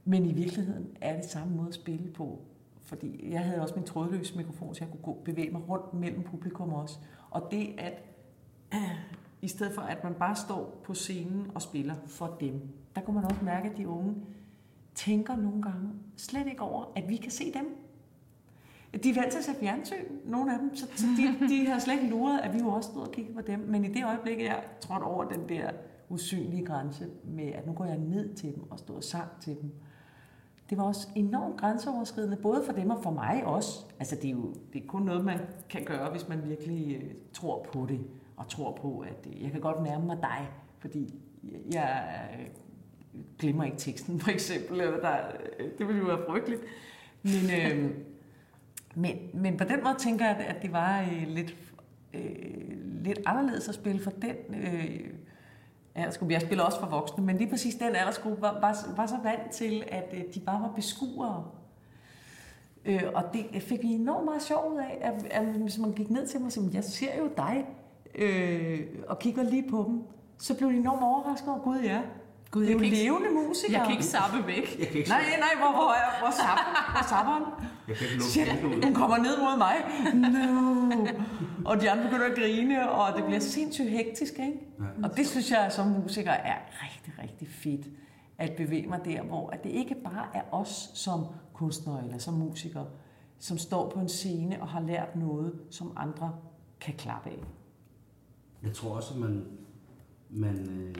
men i virkeligheden er det samme måde at spille på. Fordi jeg havde også min trådløse mikrofon, så jeg kunne gå, bevæge mig rundt mellem publikum også. Og det at, øh, *clears throat* i stedet for at man bare står på scenen og spiller for dem, der kunne man også mærke, at de unge tænker nogle gange slet ikke over, at vi kan se dem. De er vant til at se fjernsyn, nogle af dem, så, så de, de har slet ikke luret, at vi jo også stod og kiggede på dem. Men i det øjeblik, jeg trådte over den der usynlige grænse med, at nu går jeg ned til dem og står og sang til dem, det var også enormt grænseoverskridende, både for dem og for mig også. Altså det er jo det er kun noget, man kan gøre, hvis man virkelig øh, tror på det, og tror på, at øh, jeg kan godt nærme mig dig, fordi jeg glemmer ikke teksten, for eksempel. Eller der, det ville jo være frygteligt. Men, øh, men, men på den måde tænker jeg, at det var øh, lidt, øh, lidt anderledes at spille for den øh, aldersgruppe. Jeg spiller også for voksne, men lige præcis den aldersgruppe var, var, var så vant til, at øh, de bare var beskuere. Øh, og det fik vi enormt meget sjov ud af, at, at hvis man gik ned til mig og sagde, jeg ser jo dig, øh, og kigger lige på dem, så blev de enormt overrasket over, gud ja, Gud, det er jo jeg levende musikere. Jeg kan ikke sappe væk. Jeg kan ikke Nej, nej, hvor, hvor, er, hvor, sapper, hvor sapperen? Jeg kan ikke lukke hun kommer ned mod mig. No. Og de andre begynder at grine, og det bliver sindssygt hektisk, ikke? Ja. Og det synes jeg som musiker er rigtig, rigtig fedt. At bevæge mig der, hvor at det ikke bare er os som kunstnere eller som musikere, som står på en scene og har lært noget, som andre kan klappe af. Jeg tror også, at man, man, øh,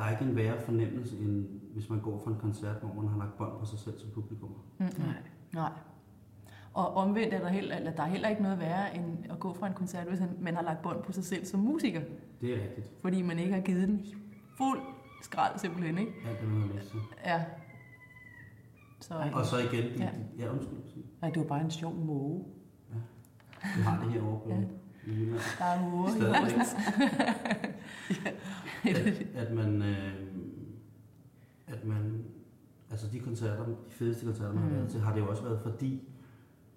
der er ikke en værre fornemmelse, end hvis man går fra en koncert, hvor man har lagt bånd på sig selv som publikum. Mm, nej. Nej. Og omvendt er der heller, eller der er heller ikke noget værre, end at gå fra en koncert, hvis man har lagt bånd på sig selv som musiker. Det er rigtigt. Fordi man ikke har givet den fuld skrald simpelthen, ikke? Alt det, lyst til. Ja. Så, Og så igen, Ja. ja. ja, undskyld, Nej, det var bare en sjov måge. du har det her over på Ja. i Jylland. der er en *laughs* *laughs* at, at man, øh, at man, altså de koncerter, de fedeste koncerter, man har Mm. været til, har det jo også været fordi,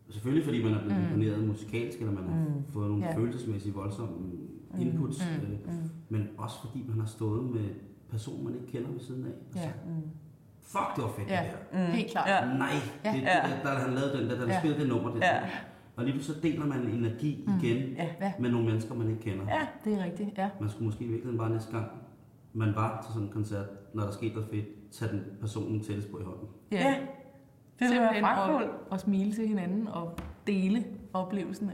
selvfølgelig fordi man er blevet Mm. imponeret musikalsk, eller man har Mm. fået nogle Ja. følelsesmæssige voldsomme inputs, Mm. øh, Mm. men også fordi man har stået med person, man ikke kender ved siden af. Altså, Ja. Mm. Fuck, det var fedt Ja. det der. Mm. Helt klart. Ja. Nej, det, Ja. det, der, der, han lavet den, der, der Ja. ja. spillede det nummer der. Ja. Og lige pludselig så deler man energi Mm. igen Ja. Ja, med nogle mennesker, man ikke kender. Ja. det er rigtigt. Ja. Man skulle måske i virkeligheden bare næste gang, man var til sådan en koncert, når der skete noget fedt, tage den personen tættest på i hånden. Ja. Det ville være at, at smile til hinanden og dele oplevelsen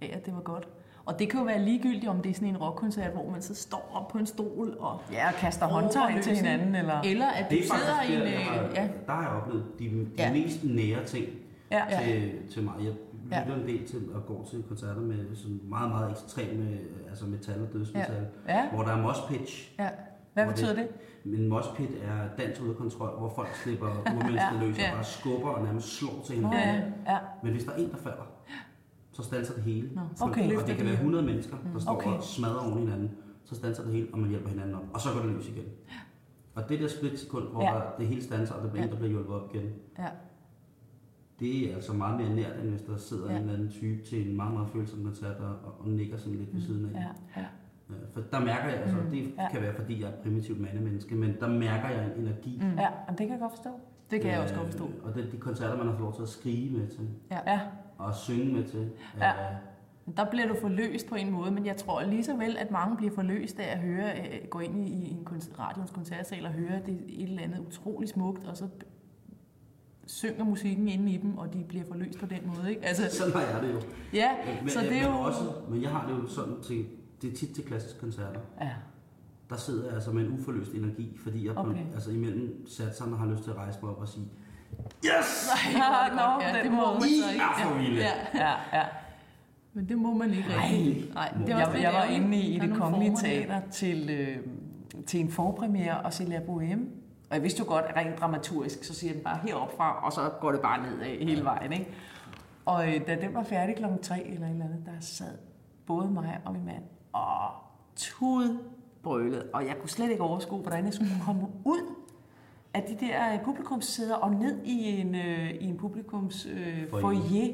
af, at det var godt. Og det kan jo være ligegyldigt, om det er sådan en rockkoncert, hvor man så står op på en stol, og, Ja, og kaster håndtegn til hinanden, eller... eller at du Det er sidder faktisk i en... der, jeg har, øh, Ja, der har jeg oplevet de, de Ja. ja. mest nære ting Ja. Ja. til, til mig. Jeg Ja. lytter en del til at gå til koncerter med sådan meget, meget ekstreme altså metal og dødsmetal, Ja. hvor der er mosh pitch. ja, Hvad betyder det? Men mosh pit er dans ud af kontrol, hvor folk slipper *laughs* urmennesket Ja, løs og ja. bare skubber og nærmest slår til hinanden. Ja, ja. Men hvis der er en, der falder, så standser det hele. Så- okay. Og det kan være 100 mennesker, der står Okay. og smadrer oven i hinanden. Så standser det hele, og man hjælper hinanden op. Og så går det løs igen. Og det der split sekund, hvor Ja. ja. det hele standser, og der bliver Ja. en, der bliver hjulpet op igen, ja, det er altså meget mere nært, end hvis der sidder Ja. en eller anden type til en meget, meget følsom koncert og, og nikker sådan lidt ved siden af. Ja, ja. Ja, For der mærker jeg, altså Mm. det Ja. kan være, fordi jeg er et primitivt mandemenneske, men der mærker jeg en energi. Mm. Ja, men det kan jeg godt forstå. det kan jeg også godt forstå. Øh, Og det de koncerter, man har fået lov til at skrige med til, Ja. og synge med til. Ja. Øh, Der bliver du forløst på en måde, men jeg tror lige så vel, at mange bliver forløst af at høre, øh, gå ind i, i en kon- radions koncertsal og høre det et eller andet utroligt smukt, og så synger musikken inde i dem, og de bliver forløst på den måde. Ikke? Altså, Sådan har jeg det jo. ja, Men, så det er jo... Også, men jeg har det jo sådan til, det er tit til klassiske koncerter. Ja. Der sidder jeg altså med en uforløst energi, fordi jeg Okay. okay. altså imellem satserne har lyst til at rejse mig op og sige, Yes! Er det Nå, godt. på ja, den det må man så I ikke. vilde. Ja, Ja, ja. men det må man ikke rigtig. Nej, det er også Jeg, lidt jeg var inde i, i det kongelige teater til, øh, til en forpremiere og se La Bohème. Og jeg vidste jo godt, at rent dramaturgisk, så siger den bare herop fra, og så går det bare ned hele vejen. Ikke? Og øh, da den var færdig klokken 3 eller et eller andet, der sad både mig og min mand og tudbrølet. Og jeg kunne slet ikke overskue, hvordan jeg skulle komme ud af de der øh, publikumssæder og ned i en, øh, i en publikums øh, Foyer. foyer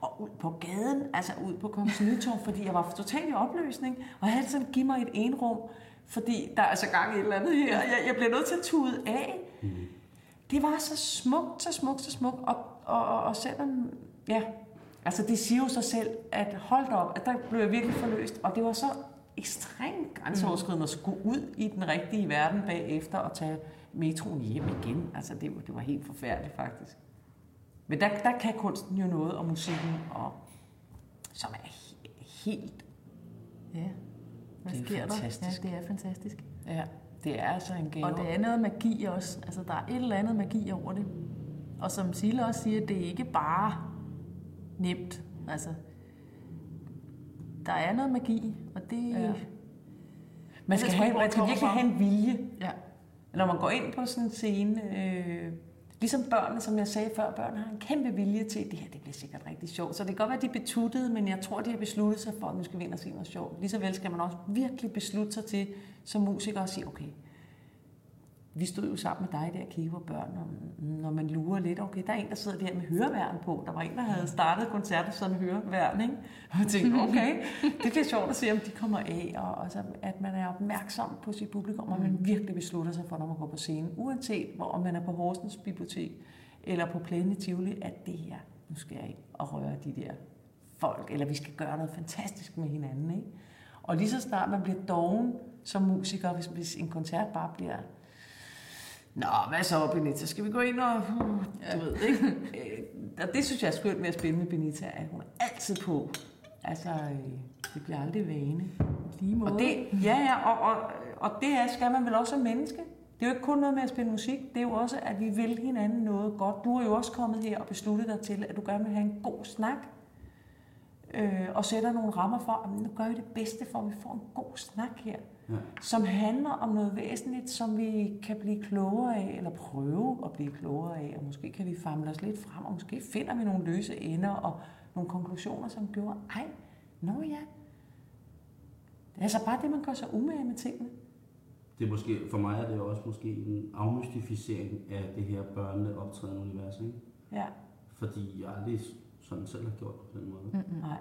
og ud på gaden, altså ud på Kongens Nytorv, fordi jeg var totalt i opløsning, og jeg havde sådan, giv mig et enrum, fordi der er altså gang i et eller andet her, jeg, jeg bliver nødt til at tude af. Mm. Det var så smukt, så smukt, så smukt, og, og, og, og selvom, ja, altså det siger jo sig selv, at hold op, at der blev jeg virkelig forløst, og det var så ekstremt grænseoverskridende at skulle ud i den rigtige verden bagefter og tage metroen hjem igen. Altså det, var- det var helt forfærdeligt faktisk. Men der, der kan kunsten jo noget, og musikken, og, som er he- helt, Ja, hvad Det er sker fantastisk. der? Ja, det er fantastisk. ja, det er altså en gave. Og det er noget magi også. Altså, der er et eller andet magi over det. Og som Sille også siger, det er ikke bare nemt. Altså, der er noget magi, og det... Ja. Man skal, have, man det skal virkelig have en vilje. ja. Når man går ind på sådan en scene, øh, ligesom børnene, som jeg sagde før, børn har en kæmpe vilje til, det her det bliver sikkert rigtig sjovt. Så det kan godt være, at de er betuttede, men jeg tror, de har besluttet sig for, at nu skal vi ind og se noget sjovt. Lige så vel skal man også virkelig beslutte sig til, som musiker, at sige, okay, vi stod jo sammen med dig der og børn, og når man lurer lidt, okay, der er en, der sidder der med høreværn på. Der var en, der havde startet koncerter sådan høreværn, ikke? Og jeg tænkte, okay, det bliver sjovt at se, om de kommer af, og også at man er opmærksom på sit publikum, og man virkelig beslutter sig for, når man går på scenen, uanset hvor om man er på Horsens Bibliotek, eller på plænen i Tivoli, at det her, nu skal jeg ind og røre de der folk, eller vi skal gøre noget fantastisk med hinanden, ikke? Og lige så snart man bliver doven som musiker, hvis, hvis en koncert bare bliver Nå, hvad så, Benita? Skal vi gå ind og... Du ved, ikke? Øh, Og det synes jeg er skønt med at spille med Benita, at hun er altid på. Altså, øh, det bliver aldrig vane. Lige måde. Og det, ja, ja, og, og, og det er, skal man vel også som menneske. Det er jo ikke kun noget med at spille musik, det er jo også, at vi vil hinanden noget godt. Du er jo også kommet her og besluttet dig til, at du gerne vil have en god snak, øh, og sætter nogle rammer for, at nu gør vi det bedste for, at vi får en god snak her. Ja. som handler om noget væsentligt, som vi kan blive klogere af, eller prøve at blive klogere af, og måske kan vi famle os lidt frem, og måske finder vi nogle løse ender og nogle konklusioner, som gjorde, ej, nå ja. Det er altså bare det, man gør sig umage med tingene. Det er måske, for mig er det også måske en afmystificering af det her børnene optrædende univers, ikke? Ja, Fordi jeg aldrig sådan selv har gjort på den måde. Mm-mm. nej.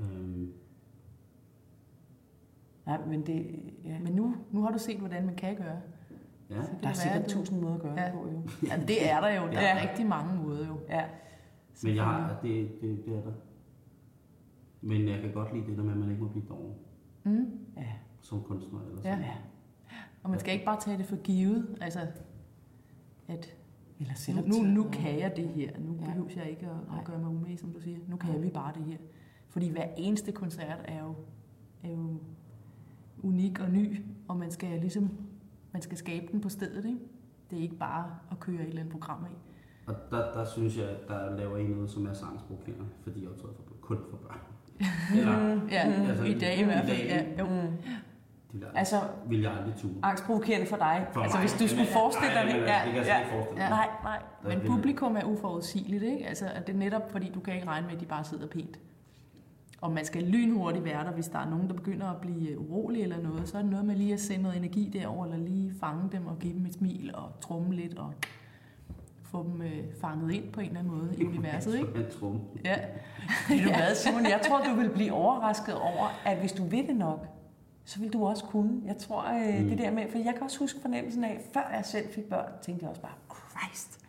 Øhm, Nej, men det, ja. Men nu, nu har du set, hvordan man kan gøre. ja, Så kan der er sikkert tusind måder at gøre Ja. det på, jo. Ja, det er der jo. Der er Ja. rigtig mange måder jo. Ja, men jeg har, det, det, det er der. Men jeg kan godt lide det der med, at man ikke må blive doven Mm. ja, som kunstner. Eller Ja. sådan. ja. Og man skal ikke bare tage det for givet. Altså, at Eller nu, nu, nu kan jeg det her. Nu Ja. behøver jeg ikke at, at gøre mig umage, som du siger. Nu kan Nej. vi bare det her. Fordi hver eneste koncert er jo, er jo unik og ny, og man skal ligesom man skal skabe den på stedet. Ikke? Det er ikke bare at køre et eller andet program af. Og der, der synes jeg, at der laver en noget, som er sangsprogkender, fordi jeg optræder for, kun for børn. Eller, Ja, Altså, i dag i hvert fald. Ja, jo. Mm. de der, Altså, vil jeg aldrig tue. angstprovokerende for dig. For altså, mig. hvis du skulle forestille dig det. Ja, Det kan jeg ja. ikke forestille Ja. Nej, nej. Men publikum er uforudsigeligt, ikke? Altså, at det er netop fordi, du kan ikke regne med, at de bare sidder pænt. Og man skal lynhurtigt være der, hvis der er nogen, der begynder at blive urolig eller noget. Så er det noget med lige at sende noget energi derover, eller lige fange dem og give dem et smil og trumme lidt og få dem øh, fanget ind på en eller anden måde i universet, *laughs* ikke? En. Ja. Ved du hvad, Simon? Jeg tror, du vil blive overrasket over, at hvis du vil det nok, så vil du også kunne. Jeg tror, øh, Mm. det der med, for jeg kan også huske fornemmelsen af, før jeg selv fik børn, tænkte jeg også bare, Christ,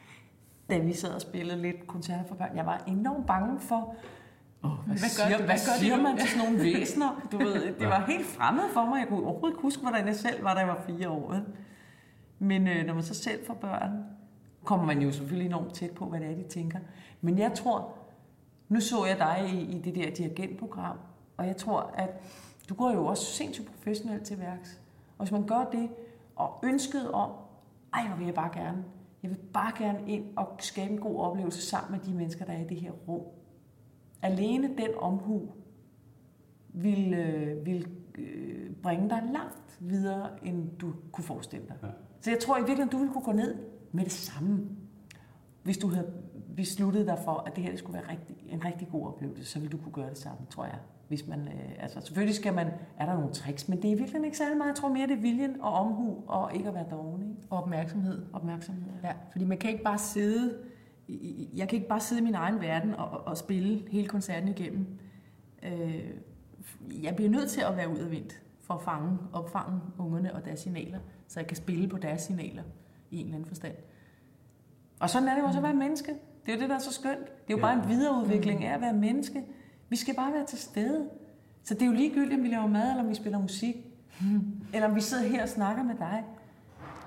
da vi sad og spillede lidt koncerter for børn, jeg var enormt bange for, oh, hvad, Hvad siger, hvad, hvad siger man til sådan nogle væsener? Du ved, det Ja. var helt fremmed for mig. Jeg kunne overhovedet ikke huske, hvordan jeg selv var, da jeg var fire år. Men øh, når man så selv får børn, kommer man jo selvfølgelig enormt tæt på, hvad det er, de tænker. Men jeg tror, nu så jeg dig i, i det der dirigentprogram, og jeg tror, at du går jo også sindssygt professionelt til værks. Og hvis man gør det, og ønsket om, ej, hvor vil jeg bare gerne, jeg vil bare gerne ind og skabe en god oplevelse sammen med de mennesker, der er i det her rum. Alene den omhu vil, øh, vil øh, bringe dig langt videre, end du kunne forestille dig. Ja. Så jeg tror i virkeligheden, du ville kunne gå ned med det samme. Hvis du havde besluttet dig for, at det her det skulle være rigtig, en rigtig god oplevelse, så ville du kunne gøre det samme, tror jeg. Hvis man, øh, altså selvfølgelig skal man, er der nogle tricks, men det er i virkeligheden ikke særlig meget. Jeg tror mere, det er viljen og omhu og ikke at være doven, ikke? Og opmærksomhed. Opmærksomhed. Ja, fordi man kan ikke bare sidde, jeg kan ikke bare sidde i min egen verden og, og- spille hele koncerten igennem. Øh, jeg bliver nødt til at være ud af vind for at fange, opfange ungerne og deres signaler, så jeg kan spille på deres signaler i en eller anden forstand. Og sådan er det jo også at være menneske. Det er jo det, der er så skønt. Det er jo Ja. bare en videreudvikling af at være menneske. Vi skal bare være til stede. Så det er jo ligegyldigt, om vi laver mad, eller om vi spiller musik. *laughs* Eller om vi sidder her og snakker med dig.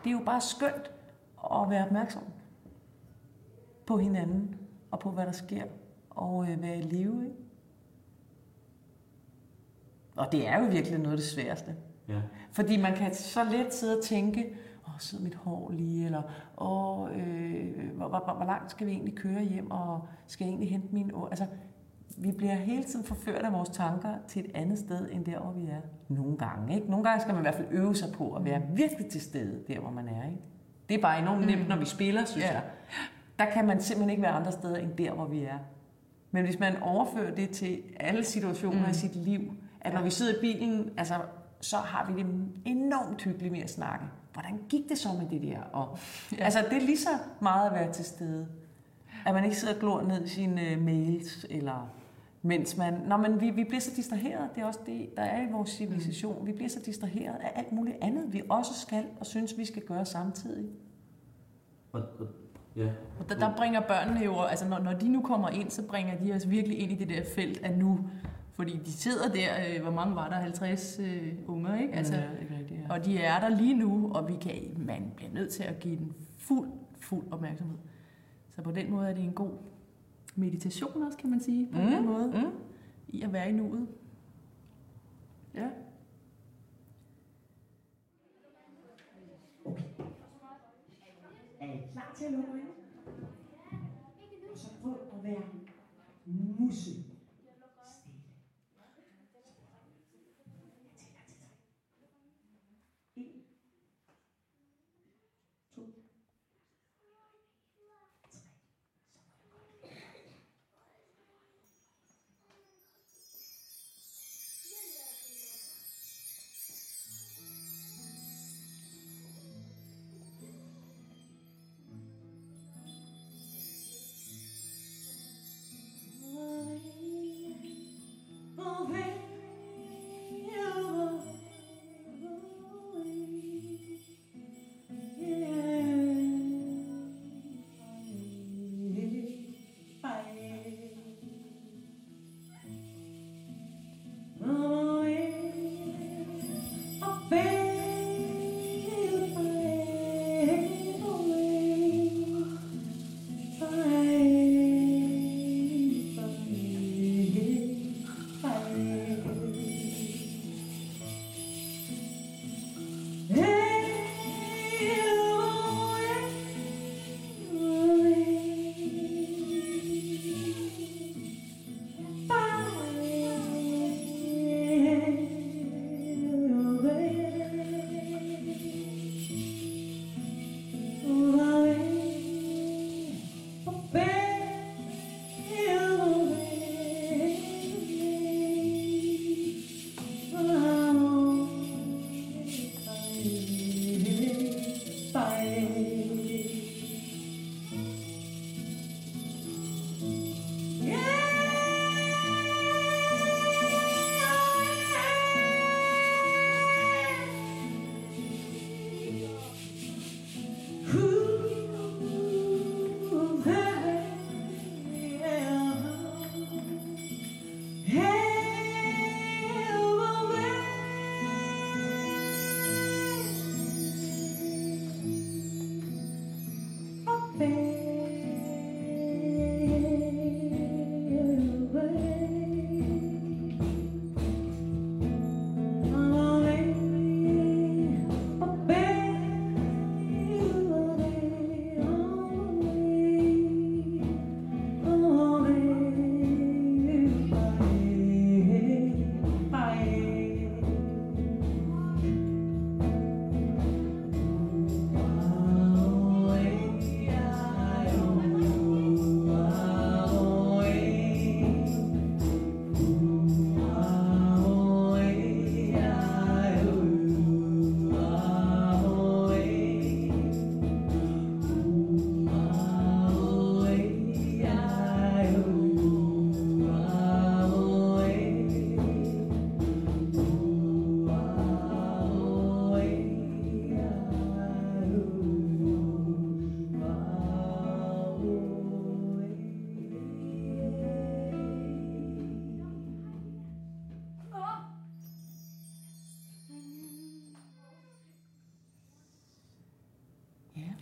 Det er jo bare skønt at være opmærksom på hinanden, og på hvad der sker, og øh, være i live. Ikke? Og det er jo virkelig noget af det sværeste. Ja. Fordi man kan så let sidde og tænke, åh, sidder mit hår lige, eller åh, øh, hvor, hvor, hvor langt skal vi egentlig køre hjem, og skal jeg egentlig hente mine ord? Altså, vi bliver hele tiden forført af vores tanker til et andet sted, end der, hvor vi er. Nogle gange, ikke? Nogle gange skal man i hvert fald øve sig på at være virkelig til stede, der hvor man er, ikke? Det er bare enormt nemt, når vi spiller, synes Ja. jeg. Der kan man simpelthen ikke være andre steder, end der, hvor vi er. Men hvis man overfører det til alle situationer mm. i sit liv, at når vi sidder i bilen, altså, så har vi det enormt hyggeligt med at snakke. Hvordan gik det så med det der? Og, ja. Altså, det er lige så meget at være til stede. At man ikke sidder og glor ned i sine uh, mails, eller mens man... Nå, men vi, vi bliver så distraheret. Det er også det, der er i vores civilisation. Vi bliver så distraheret af alt muligt andet, vi også skal og synes, vi skal gøre samtidig. Og, og, ja. Og der, der bringer børnene jo, altså når, når de nu kommer ind, så bringer de os virkelig ind i det der felt af nu. Fordi de sidder der, øh, hvor mange var der? 50 øh, unger, ikke? Altså, ja, ikke rigtigt, ja. Og de er der lige nu, og vi kan, man bliver nødt til at give den fuld, fuld opmærksomhed. Så på den måde er det en god meditation også, kan man sige, på mm. Mm, den måde, mm. i at være i nuet. Ja. Er I klar til at lukke øjnene? Og så prøv at være musse.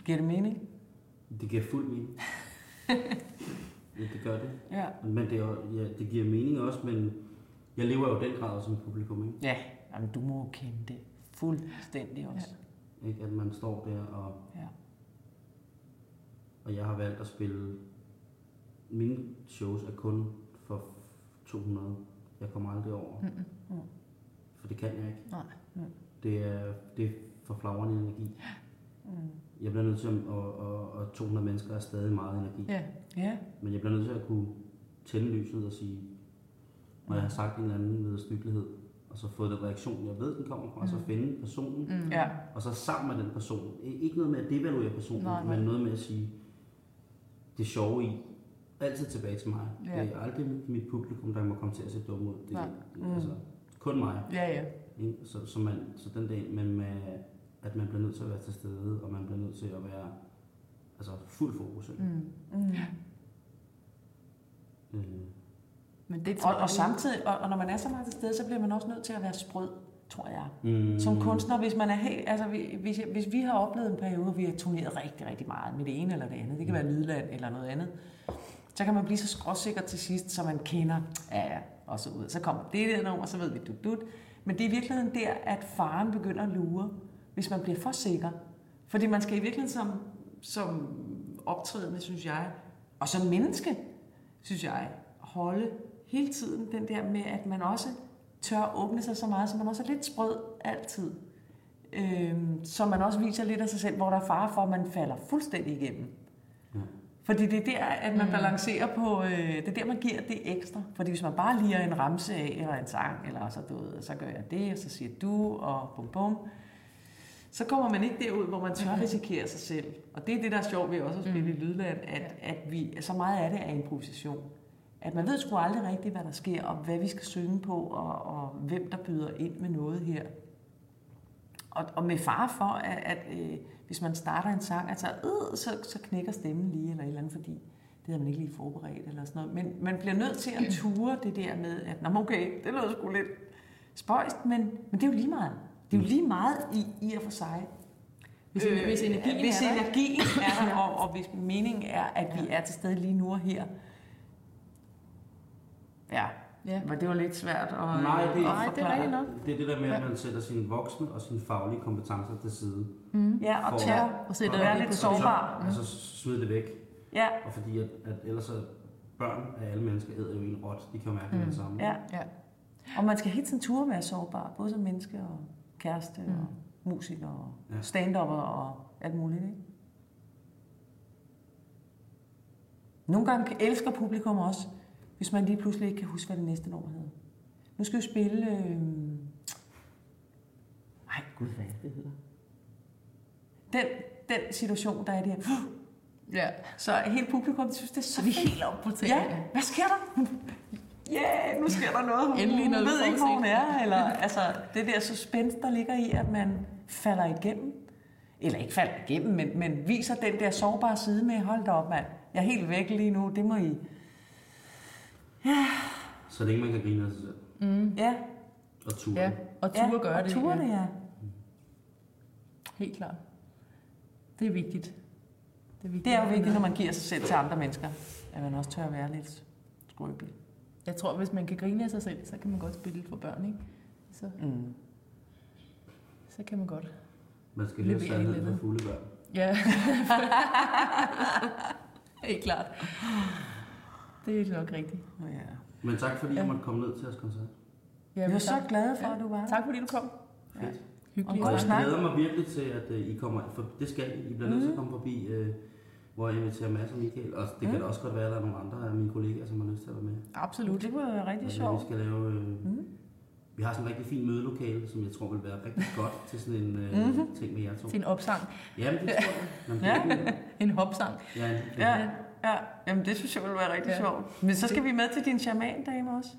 Giver det mening? Det giver fuld mening. *laughs* ja, det gør det. Ja. Men det, er, jo- ja, det giver mening også, men jeg lever jo i den grad som publikum, ikke? Ja, Jamen, du må jo kende det fuldstændig også. ikke? At man står der, og, Ja. og jeg har valgt at spille... Mine shows er kun for 200. Jeg kommer aldrig over. Mm-mm. For det kan jeg ikke. Nej. Det er, det er for flagrende energi. Mm. Jeg bliver nødt til at... Og, og, og 200 mennesker er stadig meget energi. Ja. Ja. Men jeg bliver nødt til at kunne tænde lyset og sige, når jeg har sagt en eller anden vederstyggelighed, og så fået den reaktion, jeg ved, den kommer fra, og så finde personen, Mm. Ja. og så sammen med den person. Ikke noget med at devaluere personen, Nej, nej. men noget med at sige, det sjove i, altid tilbage til mig. Ja. Det er aldrig mit publikum, der må komme til at se dumme ud. Det er Nej. altså, kun mig. Ja, ja. Så, så, man, så den dag, men med, at man bliver nødt til at være til stede, og man bliver nødt til at være altså, fuld fokus. Mm. Mm. Øh, Men det tror Og, og samtidig, og, og når man er så meget til stede, så bliver man også nødt til at være sprød, tror jeg. mm, Som kunstner, hvis man er helt, altså vi- hvis, hvis vi har oplevet en periode, hvor vi har turneret rigtig, rigtig meget med det ene eller det andet, det kan være Lydland eller noget andet, så kan man blive så skråsikker til sidst, så man kender, ja ja, og så ud. Så kommer det der nummer, så ved vi dut dut. Men det er i virkeligheden der, at faren begynder at lure, hvis man bliver for sikker. Fordi man skal i virkeligheden som, som optrædende, synes jeg, og som menneske, synes jeg, holde hele tiden den der med, at man også tør åbne sig så meget, så man også er lidt sprød altid. Øhm, så man også viser lidt af sig selv, hvor der er fare for, at man falder fuldstændig igennem. Ja. Fordi det er der, at man Mm. balancerer på, øh, det er der, man giver det ekstra. Fordi hvis man bare liger en ramse af, eller en sang, eller så, du ved, så gør jeg det, og så siger du, og bum bum, så kommer man ikke derud, hvor man tør risikere sig selv. Og det er det, der er sjovt ved også at spille Mm. i Lydland, at, at vi, så meget af det er improvisation. At man ved sgu aldrig rigtigt, hvad der sker, og hvad vi skal synge på, og, og hvem der byder ind med noget her. Og, og med fare for, at, at øh, hvis man starter en sang, altså, øh, så, så knækker stemmen lige, eller et eller andet, fordi det havde man ikke lige forberedt, eller sådan noget. Men man bliver nødt til at *clears throat* ture det der med, at Nå, okay, det lyder sgu lidt spøjst, men, men det er jo lige meget. Det er jo lige meget i, i og for sig. Hvis, øh, hvis energien hvis er der, energien er der, *laughs* og, og hvis meningen er, at vi er til stede lige nu og her. Ja, Ja. men det var lidt svært at, Nej, det er- at Nej, det er nok. Det er det der med, at man sætter sine voksne og sine faglige kompetencer til side. Mm. Ja, og For- tør Og sætter at være lidt sårbar. Og så smide det væk. Ja, Og fordi at, at ellers så børn af alle mennesker æder jo en rot. De kan jo mærke mm. Mm. det samme. ja. Ja. Og man skal hele tiden ture være sårbar, både som menneske og kæreste Mm. og musiker og Ja. stand-upper og alt muligt. Ikke? Nogle gange elsker publikum også, hvis man lige pludselig ikke kan huske, hvad det næste nummer hedder. Nu skal vi spille... Øh... Ej, gud, hvad det, det hedder? Den, den situation, der er der. *gasps* ja. Så hele publikum synes, det er så Vi er helt oppe på Ja, tagene. hvad sker der? Ja, yeah, nu sker der noget. Hun, Endelig noget, ved ikke, hvor hun er. Eller, altså, det der suspense, der ligger i, at man falder igennem. Eller ikke falder igennem, men, men viser den der sårbare side med, hold da op, mand. Jeg er helt væk lige nu, det må I... Så længe man kan grine af sig selv. Mm. Ja, Og ture. ja. Og ture ja, gøre og det. ture ja. det, ja. Helt klart. Det er vigtigt. Det er, vigtigt. Det er jo vigtigt, når man giver sig selv til andre mennesker, at man også tør at være lidt skrøbelig. Jeg tror, hvis man kan grine af sig selv, så kan man godt spille for børn, ikke? Så, Mm. så kan man godt. Man skal Levere sandheden for fulde børn. Ja. *laughs* Helt klart. Det er nok rigtigt. Ja. Men tak fordi Ja. jeg måtte komme ned til jeres koncert. Ja, var men så tak. glade for, Ja. at du var. Tak fordi du kom. Fedt. Hyggeligt. Og jeg glæder mig virkelig til, at uh, I kommer, for det skal I. I bliver nødt til at Mhm. komme forbi, uh, hvor jeg inviterer Mads og Michael. Og det kan Mhm. da også godt være, at der er nogle andre af mine kollegaer, som har lyst til at være med. Absolut. Det var rigtig Og, sjovt. Vi skal lave... Uh, Mhm. Vi har sådan en rigtig fin mødelokale, som jeg tror vil være rigtig *laughs* godt til sådan en uh, Mhm. ting med jer to. Til en opsang. Jamen, det tror jeg. *laughs* Jamen, det er ikke- En hopsang. ja, det- Ja, ja. Jamen, det synes jeg ville være rigtig Ja. sjovt. Men så skal vi med til din charmandame også.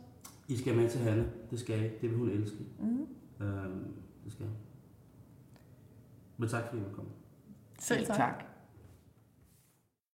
I skal med til Hanne. Det skal I. Det vil hun elske. Mm. Uh, det skal jeg. Men tak fordi I var kommet. Selv tak. tak.